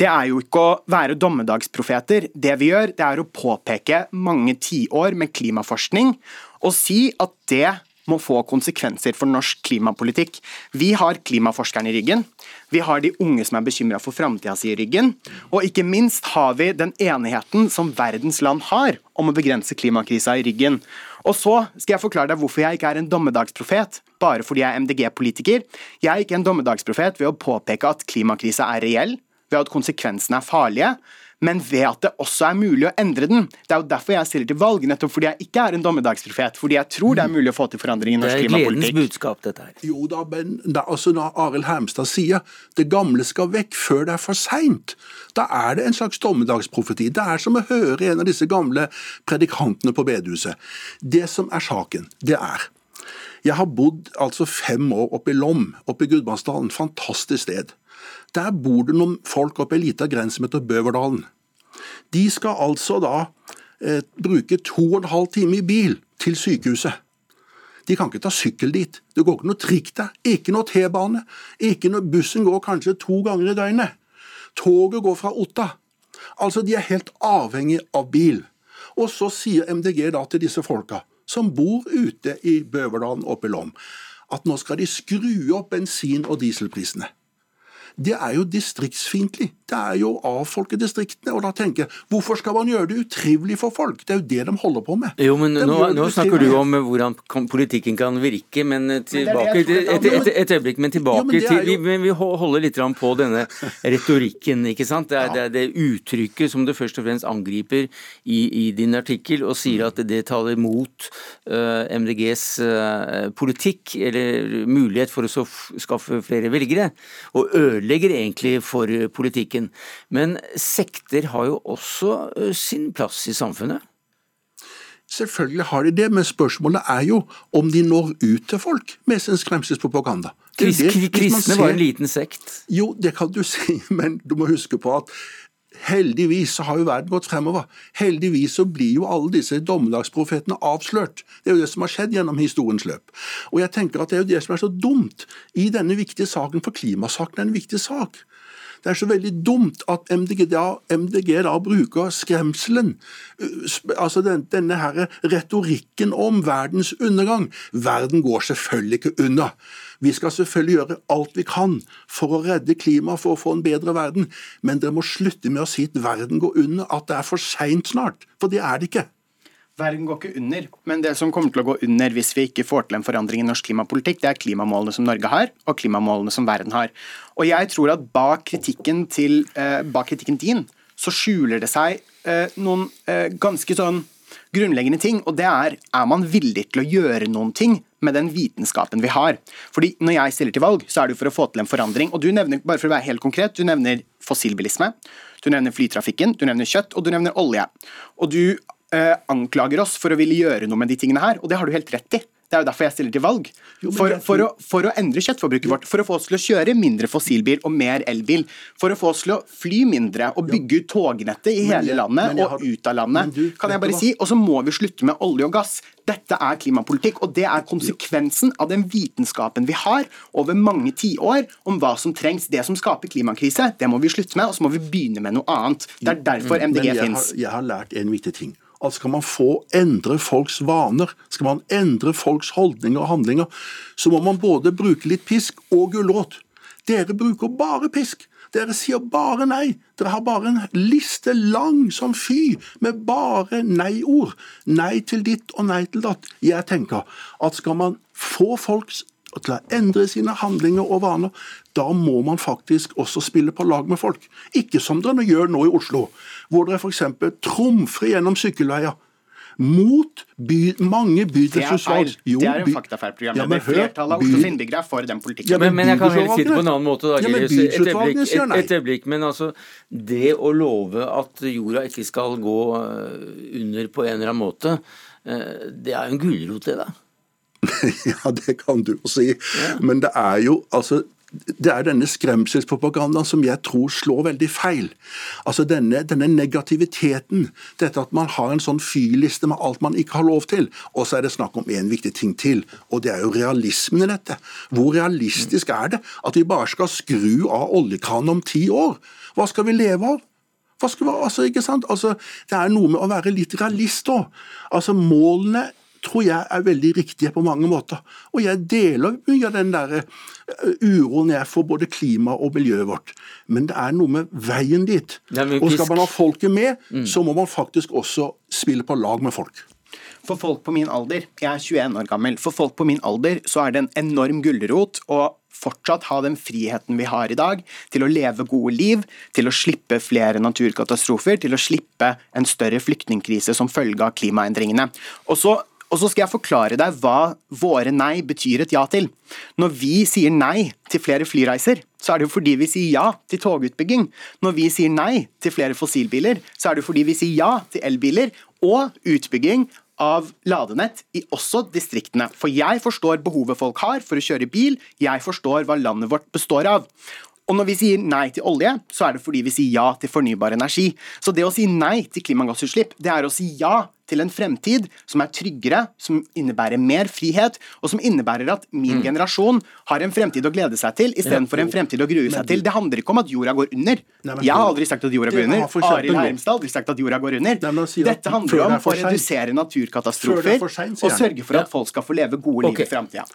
K: det er jo ikke å være dommedagsprofeter. Det vi gjør, det er å påpeke mange tiår med klimaforskning og si at det må få konsekvenser for norsk klimapolitikk. Vi har klimaforskerne i ryggen. Vi har de unge som er bekymra for framtida si i ryggen. Og ikke minst har vi den enigheten som verdens land har om å begrense klimakrisa i ryggen. Og så skal jeg forklare deg hvorfor jeg ikke er en dommedagsprofet bare fordi jeg er MDG-politiker. Jeg er ikke en dommedagsprofet ved å påpeke at klimakrisa er reell, ved at konsekvensene er farlige, men ved at det også er mulig å endre den. Det er jo derfor jeg stiller til valg, nettopp fordi jeg ikke er en dommedagsprofet. Fordi jeg tror det er mulig å få til forandring i norsk klimapolitikk.
B: Det er gledens budskap, dette her.
J: Jo da, men da, altså når Arild Hermstad sier det gamle skal vekk før det er for seint, da er det en slags dommedagsprofeti. Det er som å høre en av disse gamle predikantene på bedehuset. Det som er saken, det er jeg har bodd altså fem år oppe i Lom, oppe i Gudbrandsdalen. Fantastisk sted. Der bor det noen folk oppe i ei lita grense som heter Bøverdalen. De skal altså da eh, bruke to og en halv time i bil til sykehuset. De kan ikke ta sykkel dit. Det går ikke noe trikk der. Ikke noe T-bane. Ikke noe Bussen går kanskje to ganger i døgnet. Toget går fra Otta. Altså, de er helt avhengig av bil. Og så sier MDG da til disse folka, som bor ute i Bøverdalen oppe i Lom, at nå skal de skru opp bensin- og dieselprisene det er jo distriktsfiendtlig. Det er jo å avfolke distriktene. Og da tenker jeg, hvorfor skal man gjøre det utrivelig for folk? Det er jo det de holder på med.
B: Jo, men nå, nå snakker du om hvordan politikken kan virke, men tilbake et, et, et, et øyeblikk, men tilbake jo, men til vi, men vi holder litt på denne retorikken, ikke sant. Det er, det er, det uttrykket som du først og fremst angriper i, i din artikkel, og sier at det taler mot uh, MDGs uh, politikk, eller mulighet for å skaffe flere velgere, og ødelegger egentlig for politikken. Men sekter har jo også eh, sin plass i samfunnet?
J: Selvfølgelig har de det, men spørsmålet er jo om de når ut til folk med sin skremselspropaganda.
B: Kristne var en liten sekt?
J: Jo, det kan du [laughs] si, men du må huske på at Heldigvis så har jo verden gått fremover. Heldigvis så blir jo alle disse dommedagsprofetene avslørt. Det er jo det som har skjedd gjennom historiens løp. Og jeg tenker at det er jo det som er så dumt i denne viktige saken, for klimasaken er en viktig sak. Det er så veldig dumt at MDG da, MDG da bruker skremselen, altså den, denne her retorikken om verdens undergang. Verden går selvfølgelig ikke unna. Vi skal selvfølgelig gjøre alt vi kan for å redde klimaet, for å få en bedre verden, men dere må slutte med å si at verden går under, at det er for seint snart. For det er det ikke.
K: Verden går ikke under, men det som kommer til å gå under hvis vi ikke får til en forandring i norsk klimapolitikk, det er klimamålene som Norge har, og klimamålene som verden har. Og jeg tror at bak kritikken, til, eh, bak kritikken din, så skjuler det seg eh, noen eh, ganske sånn grunnleggende ting, og det er er man villig til å gjøre noen ting med den vitenskapen vi har. Fordi Når jeg stiller til valg, så er det jo for å få til en forandring. og du nevner, bare for å være helt konkret, du nevner fossilbilisme, du nevner flytrafikken, du nevner kjøtt og du nevner olje. Og du eh, anklager oss for å ville gjøre noe med de tingene her, og det har du helt rett i. Det er jo derfor jeg stiller til valg. Jo, for, for, å, for, å, endre kjøttforbruket vårt. For å få oss til å kjøre mindre fossilbil og mer elbil. For å få oss til å fly mindre og bygge ut tognettet i hele landet og ut av landet. Du, kan jeg bare si, Og så må vi slutte med olje og gass. Dette er klimapolitikk, og det er konsekvensen av den vitenskapen vi har over mange tiår om hva som trengs. Det som skaper klimakrise, det må vi slutte med, og så må vi begynne med noe annet. Det er derfor MDG fins.
J: Jeg har lært en viktig ting at skal man få endre folks vaner, skal man endre folks holdninger og handlinger, så må man både bruke litt pisk og gulrot. Dere bruker bare pisk. Dere sier bare nei. Dere har bare en liste lang som fy, med bare nei-ord. Nei til ditt og nei til datt. Jeg tenker at skal man få folks til å endre sine handlinger og vaner, da må man faktisk også spille på lag med folk. Ikke som dere gjør nå i Oslo, hvor dere f.eks. trumfer gjennom sykkelveier mot by, mange bydelsutvalg.
K: Det er er en faktafeil program. Ja, flertallet av Oslos innbyggere er for den politikken.
B: Ja, men, men, jeg kan heller si det på en annen måte. Da, ja, men et, øyeblikk, et, et øyeblikk, men altså, det å love at jorda ikke skal gå eh, under på en eller annen måte, eh, det er jo en gulrot, det, da. [laughs]
J: ja, det kan du jo si. Ja. Men det er jo altså det er denne skremselspropagandaen som jeg tror slår veldig feil. Altså denne, denne, negativiteten, dette at man har en sånn fyrliste med alt man ikke har lov til. Og så er det snakk om en viktig ting til, og det er jo realismen i dette. Hvor realistisk er det at vi bare skal skru av oljekranen om ti år? Hva skal vi leve av? Hva skal vi, altså, ikke sant? Altså, det er noe med å være litt realist òg. Altså, målene tror jeg er veldig riktige på mange måter. Og jeg deler mye av den der eh, uroen jeg får både klima og miljøet vårt. Men det er noe med veien dit. Og skal man ha folket med, mm. så må man faktisk også spille på lag med folk.
K: For folk på min alder, jeg er 21 år gammel, for folk på min alder så er det en enorm gulrot å fortsatt ha den friheten vi har i dag, til å leve gode liv, til å slippe flere naturkatastrofer, til å slippe en større flyktningkrise som følge av klimaendringene. Og så og så skal jeg forklare deg hva våre nei betyr et ja til. Når vi sier nei til flere flyreiser, så er det jo fordi vi sier ja til togutbygging. Når vi sier nei til flere fossilbiler, så er det jo fordi vi sier ja til elbiler og utbygging av ladenett i også distriktene. For jeg forstår behovet folk har for å kjøre bil, jeg forstår hva landet vårt består av. Og når vi sier nei til olje, så er det fordi vi sier ja til fornybar energi. Så det å si nei til klimagassutslipp, det er å si ja til en fremtid som er tryggere, som innebærer mer frihet, og som innebærer at min mm. generasjon har en fremtid å glede seg til, istedenfor en fremtid å grue seg til. Det handler ikke om at jorda går under. Jeg har aldri sagt at jorda går under. Arild Hermstad har aldri sagt at jorda går under. Dette handler om å redusere naturkatastrofer og sørge for at folk skal få leve gode liv i framtida.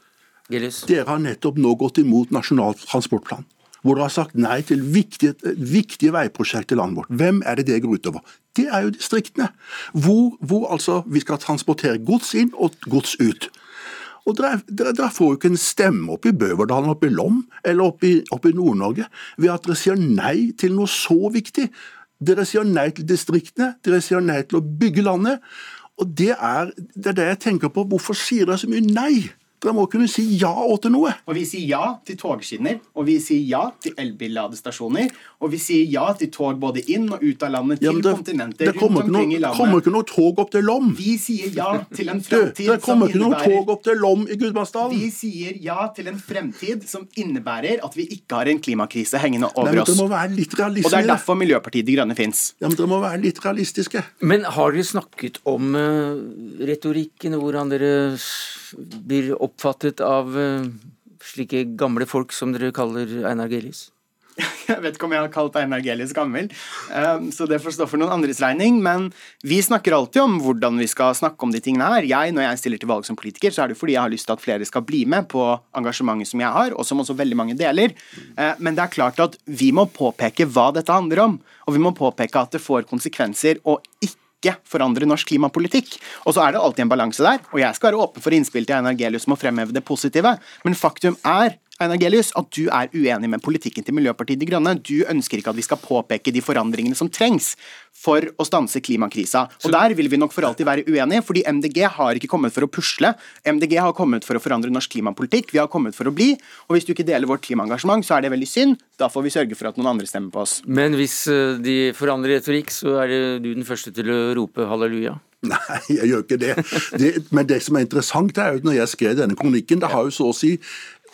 J: Dere har nettopp nå gått imot Nasjonal transportplan hvor dere har sagt nei til viktige, viktige veiprosjekter i landet vårt. Hvem er det det går utover? Det er jo distriktene. Hvor, hvor altså vi skal transportere gods inn og gods ut. Og dere, får jo ikke en stemme opp i Bøverdalen, opp i Lom eller oppe i, opp i Nord-Norge ved at dere sier nei til noe så viktig. Dere sier nei til distriktene, dere sier nei til å bygge landet. Og det er, det er det jeg tenker på. Hvorfor sier dere så mye nei? Dere må kunne si ja til noe.
K: Og vi sier ja til togskinner, og vi sier ja til elbilladestasjoner, og vi sier ja til tog både inn og ut av landet, til ja, det, kontinenter
J: det rundt omkring noe, i landet. Det kommer ikke noe tog opp til Lom.
K: Vi sier ja til en [laughs] fremtid
J: det kommer ikke noe tog opp til Lom i Gudbrandsdalen.
K: Vi sier ja til en fremtid som innebærer at vi ikke har en klimakrise hengende over Nei, men
J: oss. Må være litt
K: og det er derfor Miljøpartiet De Grønne fins.
J: Ja, men dere må være litt realistiske.
B: Men har dere snakket om uh, retorikken, hvordan dere blir oppfattet av uh, slike gamle folk som dere kaller Einar Gelis? [laughs]
K: Jeg vet ikke om jeg har kalt Einar Gelis gammel, um, så det får stå for noen andres regning. Men vi snakker alltid om hvordan vi skal snakke om de tingene her. Jeg, Når jeg stiller til valg som politiker, så er det fordi jeg har lyst til at flere skal bli med på engasjementet som jeg har, og som også veldig mange deler. Uh, men det er klart at vi må påpeke hva dette handler om, og vi må påpeke at det får konsekvenser å ikke ikke forandre norsk klimapolitikk. Og så er det alltid en balanse der, og jeg skal være åpen for innspill til Einar Gelius om å fremheve det positive, men faktum er Einar Gelius, at du er uenig med politikken til Miljøpartiet De Grønne. Du ønsker ikke at vi skal påpeke de forandringene som trengs for å stanse klimakrisa. Og Der vil vi nok for alltid være uenige, fordi MDG har ikke kommet for å pusle. MDG har kommet for å forandre norsk klimapolitikk. Vi har kommet for å bli. Og hvis du ikke deler vårt klimaengasjement, så er det veldig synd. Da får vi sørge for at noen andre stemmer på oss.
B: Men hvis eh, de forandrer retorikk, så er det du den første til å rope halleluja? [laughs]
J: Nei, jeg gjør ikke det. det. Men det som er interessant, er jo at når jeg skrev denne kronikken, det har jo så å si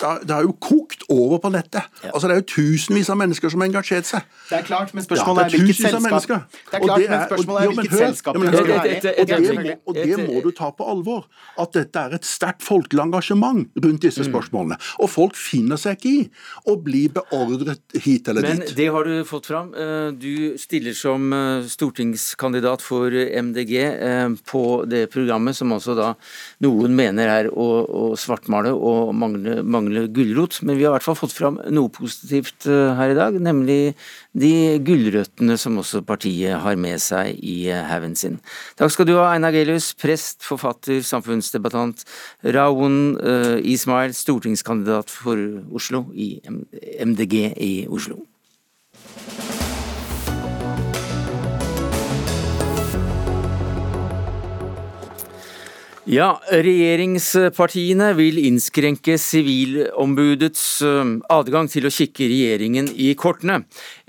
J: det har jo kokt over på nettet. Ja. Altså Det er jo tusenvis av mennesker som har engasjert seg.
K: Det er klart, men spørsmålet ja, er, er hvilket selskap Det er klart, men spørsmålet er hvilket selskap
J: ønsker å være Og det må du ta på alvor. At dette er et sterkt folkelig engasjement rundt disse mm. spørsmålene. Og folk finner seg ikke i å bli beordret hit eller
B: dit. Men det har du fått fram. Eh, du stiller som eh, stortingskandidat for MDG eh, på det programmet som også da noen mener er å, å svartmale og mangle mangle gulrot, men vi har i hvert fall fått fram noe positivt eh, her i dag, nemlig de gulrøttene som også partiet har med seg i eh, haugen sin. Takk skal du ha, Einar Gelius, prest, forfatter, samfunnsdebattant. Raoun uh, Ismail, stortingskandidat for Oslo i MDG i Oslo. Ja, regjeringspartiene vil innskrenke Sivilombudets eh, adgang til å kikke regjeringen i kortene.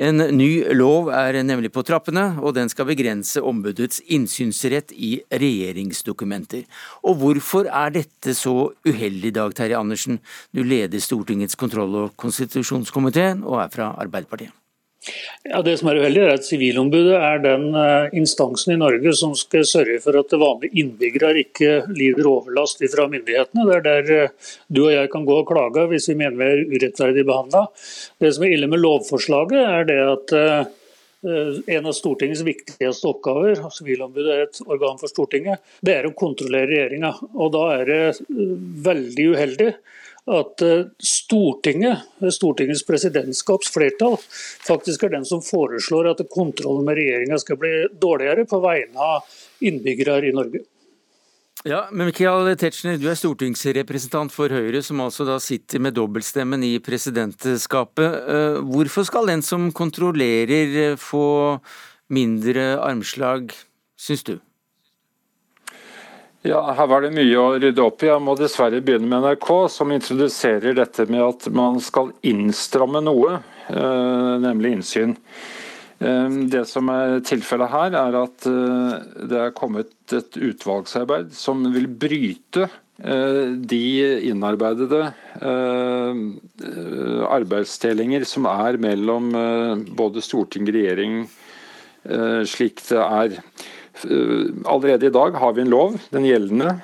B: En ny lov er nemlig på trappene, og den skal begrense ombudets innsynsrett i regjeringsdokumenter. Og hvorfor er dette så uheldig, i Dag Terje Andersen? Du leder Stortingets kontroll- og konstitusjonskomiteen og er fra Arbeiderpartiet.
L: Ja, Det som er uheldig, er at Sivilombudet er den eh, instansen i Norge som skal sørge for at vanlige innbyggere ikke lider overlast fra myndighetene. Det er der eh, du og jeg kan gå og klage hvis vi mener vi er urettferdig behandla. Det som er ille med lovforslaget, er det at eh, en av Stortingets viktigste oppgaver, Sivilombudet er et organ for Stortinget, det er å kontrollere regjeringa. Da er det veldig uheldig at eh, Stortinget, Stortingets presidentskaps flertall, faktisk er den som foreslår at kontrollen med regjeringa skal bli dårligere på vegne av innbyggere i Norge.
B: Ja, men Michael Tetzschner, du er stortingsrepresentant for Høyre, som altså da sitter med dobbeltstemmen i presidentskapet. Eh, hvorfor skal den som kontrollerer eh, få mindre armslag, syns du?
M: Ja, Her var det mye å rydde opp i. Jeg må dessverre begynne med NRK, som introduserer dette med at man skal innstramme noe, eh, nemlig innsyn. Eh, det som er tilfellet her, er at eh, det er kommet et utvalgsarbeid som vil bryte de innarbeidede arbeidsdelinger som er mellom både storting og regjering, slik det er. Allerede i dag har vi en lov, den gjeldende,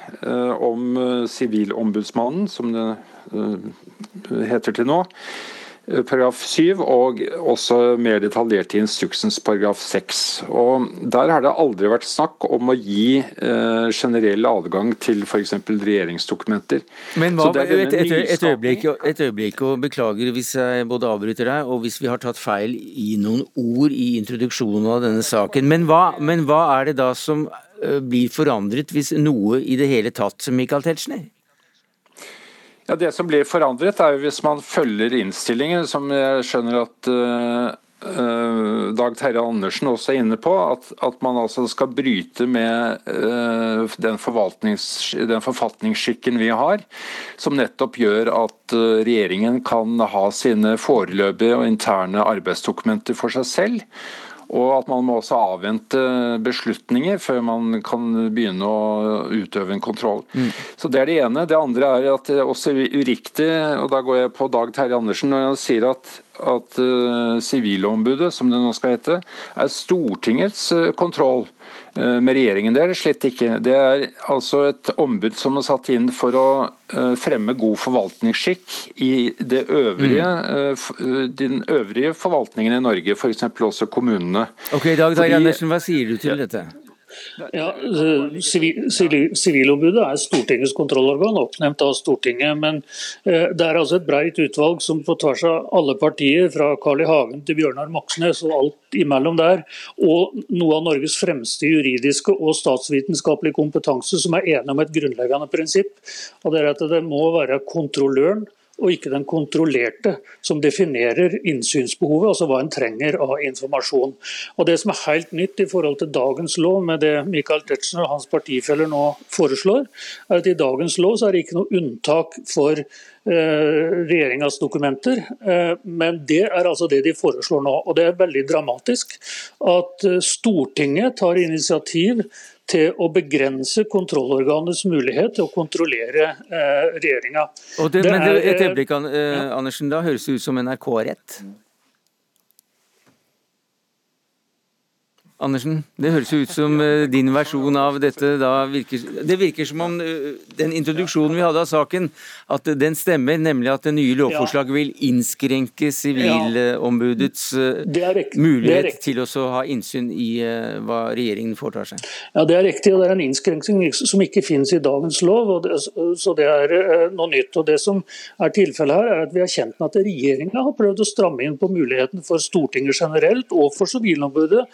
M: om Sivilombudsmannen, som det heter til nå paragraf 7, og også mer detaljert i instruksens paragraf 6. Og Der har det aldri vært snakk om å gi eh, generell adgang til f.eks. regjeringsdokumenter.
B: Men hva, et, et, et, øyeblikk, et, øyeblikk, og beklager hvis jeg både avbryter deg, og hvis vi har tatt feil i noen ord i introduksjonen av denne saken. Men hva, men hva er det da som eh, blir forandret, hvis noe i det hele tatt, Michael Tetzschner?
M: Ja, Det som blir forandret, er jo hvis man følger innstillingen, som jeg skjønner at uh, Dag Terje Andersen også er inne på, at, at man altså skal bryte med uh, den, den, forfatningsskikken vi har, som nettopp gjør at uh, regjeringen kan ha sine foreløpige og interne arbeidsdokumenter for seg selv. Og at man må også avvente beslutninger før man kan begynne å utøve en kontroll. Mm. Så Det er det ene. Det andre er at det er også uriktig, og da går jeg på Dag Terje Andersen, når han sier at at Sivilombudet, uh, som det nå skal hete, er Stortingets uh, kontroll. Eh, med regjeringen. Det er det slett ikke. Det er altså et ombud som er satt inn for å eh, fremme god forvaltningsskikk i øvrige, mm. den øvrige forvaltningen i Norge, f.eks. også kommunene.
B: Ok, Dag Dag Andersen, Hva sier du til dette?
L: Ja, Sivilombudet er Stortingets kontrollorgan, oppnevnt av Stortinget. Men det er altså et breit utvalg som på tvers av alle partier, fra Carl I. Hagen til Bjørnar Moxnes og alt imellom der, og noe av Norges fremste juridiske og statsvitenskapelige kompetanse, som er enige om et grunnleggende prinsipp. og det er at Det må være kontrolløren og ikke den kontrollerte, som definerer innsynsbehovet, altså hva en trenger av informasjon. Og Det som er helt nytt i forhold til dagens lov, med det Michael Tetzschner og hans partifeller nå foreslår, er at i dagens lov er det ikke noe unntak for eh, regjeringas dokumenter, eh, men det er altså det de foreslår nå. Og Det er veldig dramatisk at eh, Stortinget tar initiativ til å begrense kontrollorganets mulighet til å kontrollere eh, regjeringa.
B: Men det, et øyeblikk, eh, Andersen, da høres det ut som NRK har rett? Andersen, det høres ut som eh, din versjon av dette da virker Det virker som om eh, den introduksjonen vi hadde av saken, at den stemmer, nemlig at det nye lovforslaget vil innskrenke Sivilombudets eh, mulighet til å ha innsyn i hva regjeringen foretar seg.
L: Ja, Det er riktig, og det er en innskrenkning som ikke finnes i dagens lov, det, så det er noe nytt. Og Det som er tilfellet her, er at vi er kjent med at regjeringa har prøvd å stramme inn på muligheten for Stortinget generelt og for Sivilombudet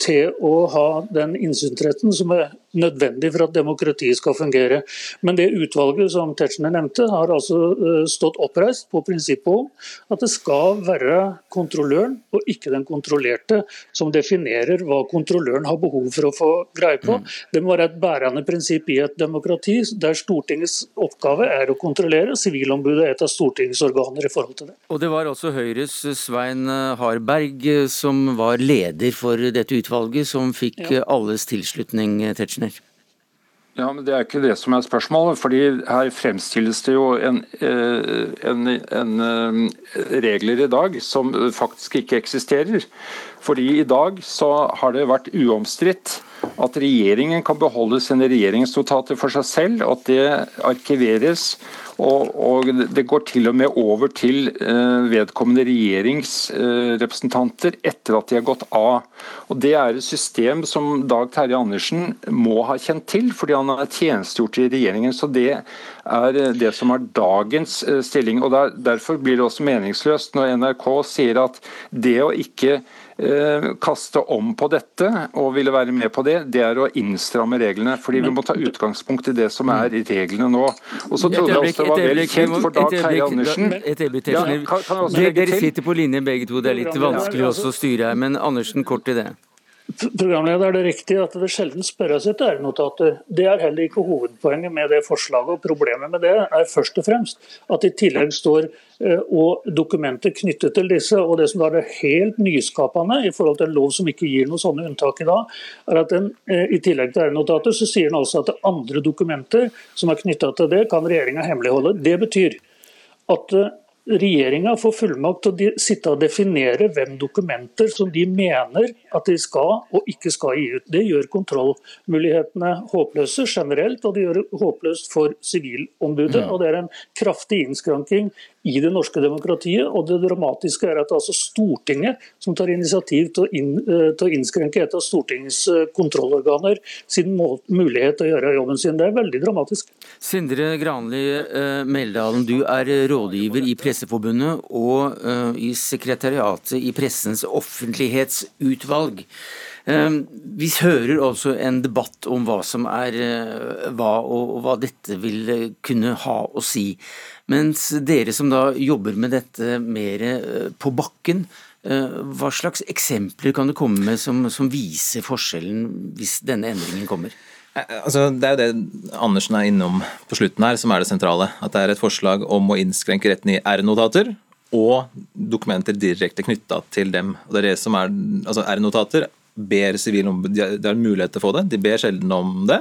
L: til å ha den innsynsretten som er nødvendig for at demokratiet skal fungere. Men det utvalget som Tetzschner nevnte, har altså eh, stått oppreist på prinsippet om at det skal være kontrolløren og ikke den kontrollerte som definerer hva kontrolløren har behov for å få greie på. Mm. Det må være et bærende prinsipp i et demokrati der Stortingets oppgave er å kontrollere. Sivilombudet er et av Stortingets organer i forhold til det.
B: Og Det var også Høyres Svein Harberg som var leder for dette utvalget, som fikk ja. alles tilslutning, Tetzschner.
M: Ja, men Det er ikke det som er spørsmålet. fordi Her fremstilles det jo en, eh, en, en, eh, regler i dag som faktisk ikke eksisterer. Fordi I dag så har det vært uomstridt at regjeringen kan beholde sine regjeringsnotater for seg selv, at det arkiveres og, og, det går til og med over til eh, vedkommende regjeringsrepresentanter eh, etter at de har gått av. Og Det er et system som Dag Terje Andersen må ha kjent til, fordi han har tjenestegjort i regjeringen. så Det er eh, det som er dagens stilling. og der, Derfor blir det også meningsløst når NRK sier at det å ikke kaste om på dette og ville være med på det, det er å innstramme reglene. fordi Vi må ta utgangspunkt i det som er i reglene nå. Og så trodde jeg også det var vel kjent for Dag Terje Andersen
B: Et øyeblikk, Tetzschner. Dere sitter på linje begge to, det er litt vanskelig også å styre her. Men Andersen, kort til det.
L: Programleder, er det riktig at det sjelden spørres etter R-notater. Det er heller ikke hovedpoenget med det forslaget. og Problemet med det er først og fremst at i tillegg står eh, og dokumenter knyttet til disse. og Det som da er helt nyskapende i forhold til en lov som ikke gir noen sånne unntak i dag, er at den, eh, i tillegg til R-notater så sier den altså at andre dokumenter som er knytta til det, kan regjeringa hemmeligholde. Det betyr at eh, Regjeringa får fullmakt til å sitte og definere hvem dokumenter som de mener at de skal og ikke skal gi ut. Det gjør kontrollmulighetene håpløse generelt, og det gjør det håpløst for Sivilombudet. Og det er en kraftig innskranking i det norske demokratiet. Og det dramatiske er at det er altså Stortinget som tar initiativ til å, inn, eh, til å innskrenke et av Stortingets eh, kontrollorganer sin mulighet til å gjøre jobben sin. Det er veldig dramatisk.
B: Sindre Granli eh, Meldalen, du er rådgiver i Presseforbundet og i sekretariatet i Pressens offentlighetsutvalg. Vi hører altså en debatt om hva som er hva, og hva dette vil kunne ha å si. Mens dere som da jobber med dette mer eh, på bakken, eh, hva slags eksempler kan du komme med som, som viser forskjellen hvis denne endringen kommer?
N: Altså, det er jo det Andersen er innom på slutten her, som er det sentrale. At det er et forslag om å innskrenke retten i R-notater og dokumenter direkte knytta til dem. Og det er det som er, altså R-notater ber sivilombud De har mulighet til å få det, de ber sjelden om det.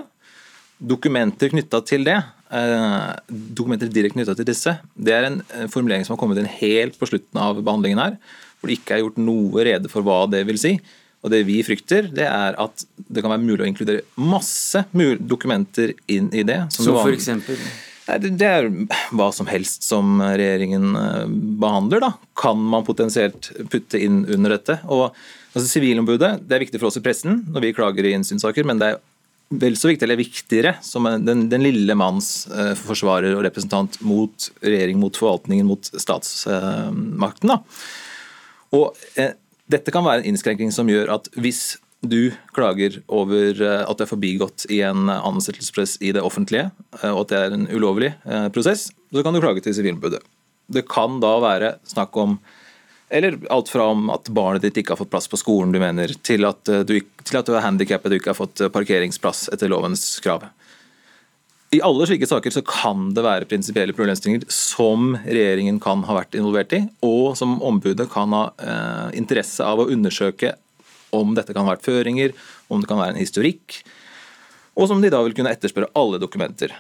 N: Dokumenter knytta til det Eh, dokumenter direkte knytta til disse, det er en formulering som har kommet inn helt på slutten av behandlingen her, hvor det ikke er gjort noe rede for hva det vil si. Og Det vi frykter, det er at det kan være mulig å inkludere masse dokumenter inn i det.
B: Som Så for eksempel?
N: Det er hva som helst som regjeringen eh, behandler. da. Kan man potensielt putte inn under dette. Og altså Sivilombudet det er viktig for oss i pressen når vi klager i innsynssaker, men det er vel så viktig, eller viktigere, som den, den lille manns eh, forsvarer og representant mot regjering, mot forvaltningen, mot statsmakten. Og eh, Dette kan være en innskrenking som gjør at hvis du klager over eh, at du er forbigått i en ansettelsespress i det offentlige, eh, og at det er en ulovlig eh, prosess, så kan du klage til Sivilombudet. Det kan da være snakk om eller alt fra om at barnet ditt ikke har fått plass på skolen du mener, til at du, til at du er handikappet og ikke har fått parkeringsplass etter lovens krav. I alle slike saker så kan det være prinsipielle problemstillinger som regjeringen kan ha vært involvert i, og som ombudet kan ha eh, interesse av å undersøke om dette kan ha vært føringer, om det kan være en historikk, og som de da vil kunne etterspørre alle dokumenter.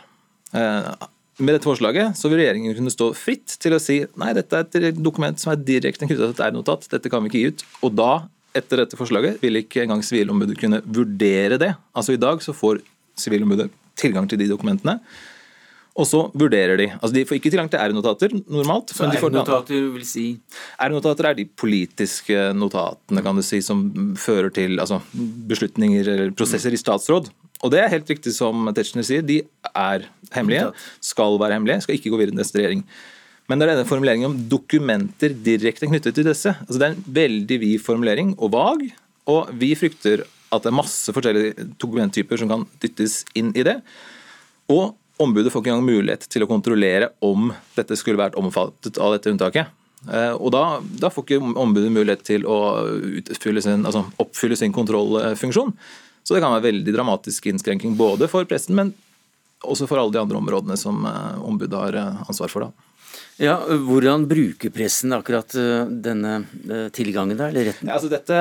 N: Eh, med dette forslaget så vil regjeringen kunne stå fritt til å si nei, dette er et dokument som er direkte knytta til et R-notat, dette kan vi ikke gi ut. Og da, etter dette forslaget, vil ikke engang Sivilombudet kunne vurdere det. Altså I dag så får Sivilombudet tilgang til de dokumentene. Og så vurderer de. Altså De får ikke tilgang til R-notater normalt.
B: Så R-notater vil si?
N: R-notater er de politiske notatene kan du si, som fører til altså, beslutninger eller prosesser i statsråd. Og det er helt riktig som Tetzschner sier, de er hemmelige, skal være hemmelige, skal ikke gå videre til neste regjering. Men det er denne formuleringen om dokumenter direkte knyttet til disse. Altså det er en veldig vid formulering og vag, og vi frykter at det er masse forskjellige dokumenttyper som kan dyttes inn i det. Og ombudet får ikke engang mulighet til å kontrollere om dette skulle vært omfattet av dette unntaket. Eh, og da, da får ikke ombudet mulighet til å sin, altså oppfylle sin kontrollfunksjon. Så det kan være veldig dramatisk innskrenking både for pressen, men også for alle de andre områdene som eh, ombudet har eh, ansvar for. da.
B: Ja, Hvordan bruker pressen akkurat eh, denne tilgangen, der, eller retten?
N: Ja, altså dette,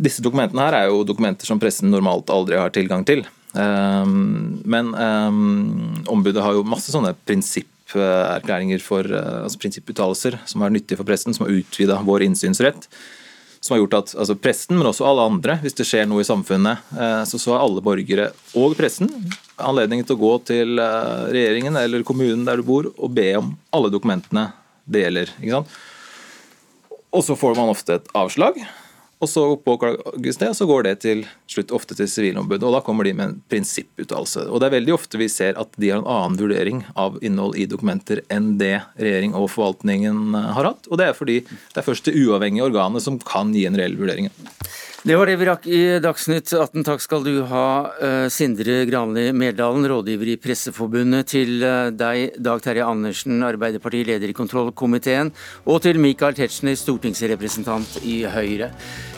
N: disse dokumentene her er jo dokumenter som pressen normalt aldri har tilgang til. Um, men um, ombudet har jo masse sånne prinsipperklæringer for altså prinsipputtalelser som er nyttige for pressen, som har utvida vår innsynsrett som har gjort at altså presten, men også alle andre, hvis det skjer noe i samfunnet, eh, så, så har alle borgere og pressen anledning til å gå til eh, regjeringen eller kommunen der du bor og be om alle dokumentene det gjelder. Og så får man ofte et avslag. Og så påklages det, og så går det til slutt ofte til Sivilombudet. og Da kommer de med en prinsipputtalelse. Og Det er veldig ofte vi ser at de har en annen vurdering av innhold i dokumenter enn det regjering og forvaltningen har hatt. Og Det er fordi det er først det uavhengige organet som kan gi en reell vurdering.
B: Det var det vi rakk i Dagsnytt 18. Takk skal du ha, eh, Sindre Granli Meldalen, rådgiver i Presseforbundet, til eh, deg, Dag Terje Andersen, Arbeiderpartiet leder i kontrollkomiteen, og til Michael Tetzschner, stortingsrepresentant i Høyre.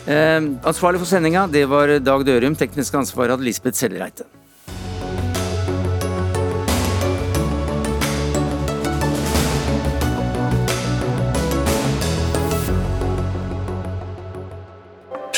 B: Eh, ansvarlig for sendinga, det var Dag Dørum. Teknisk ansvar hadde Lisbeth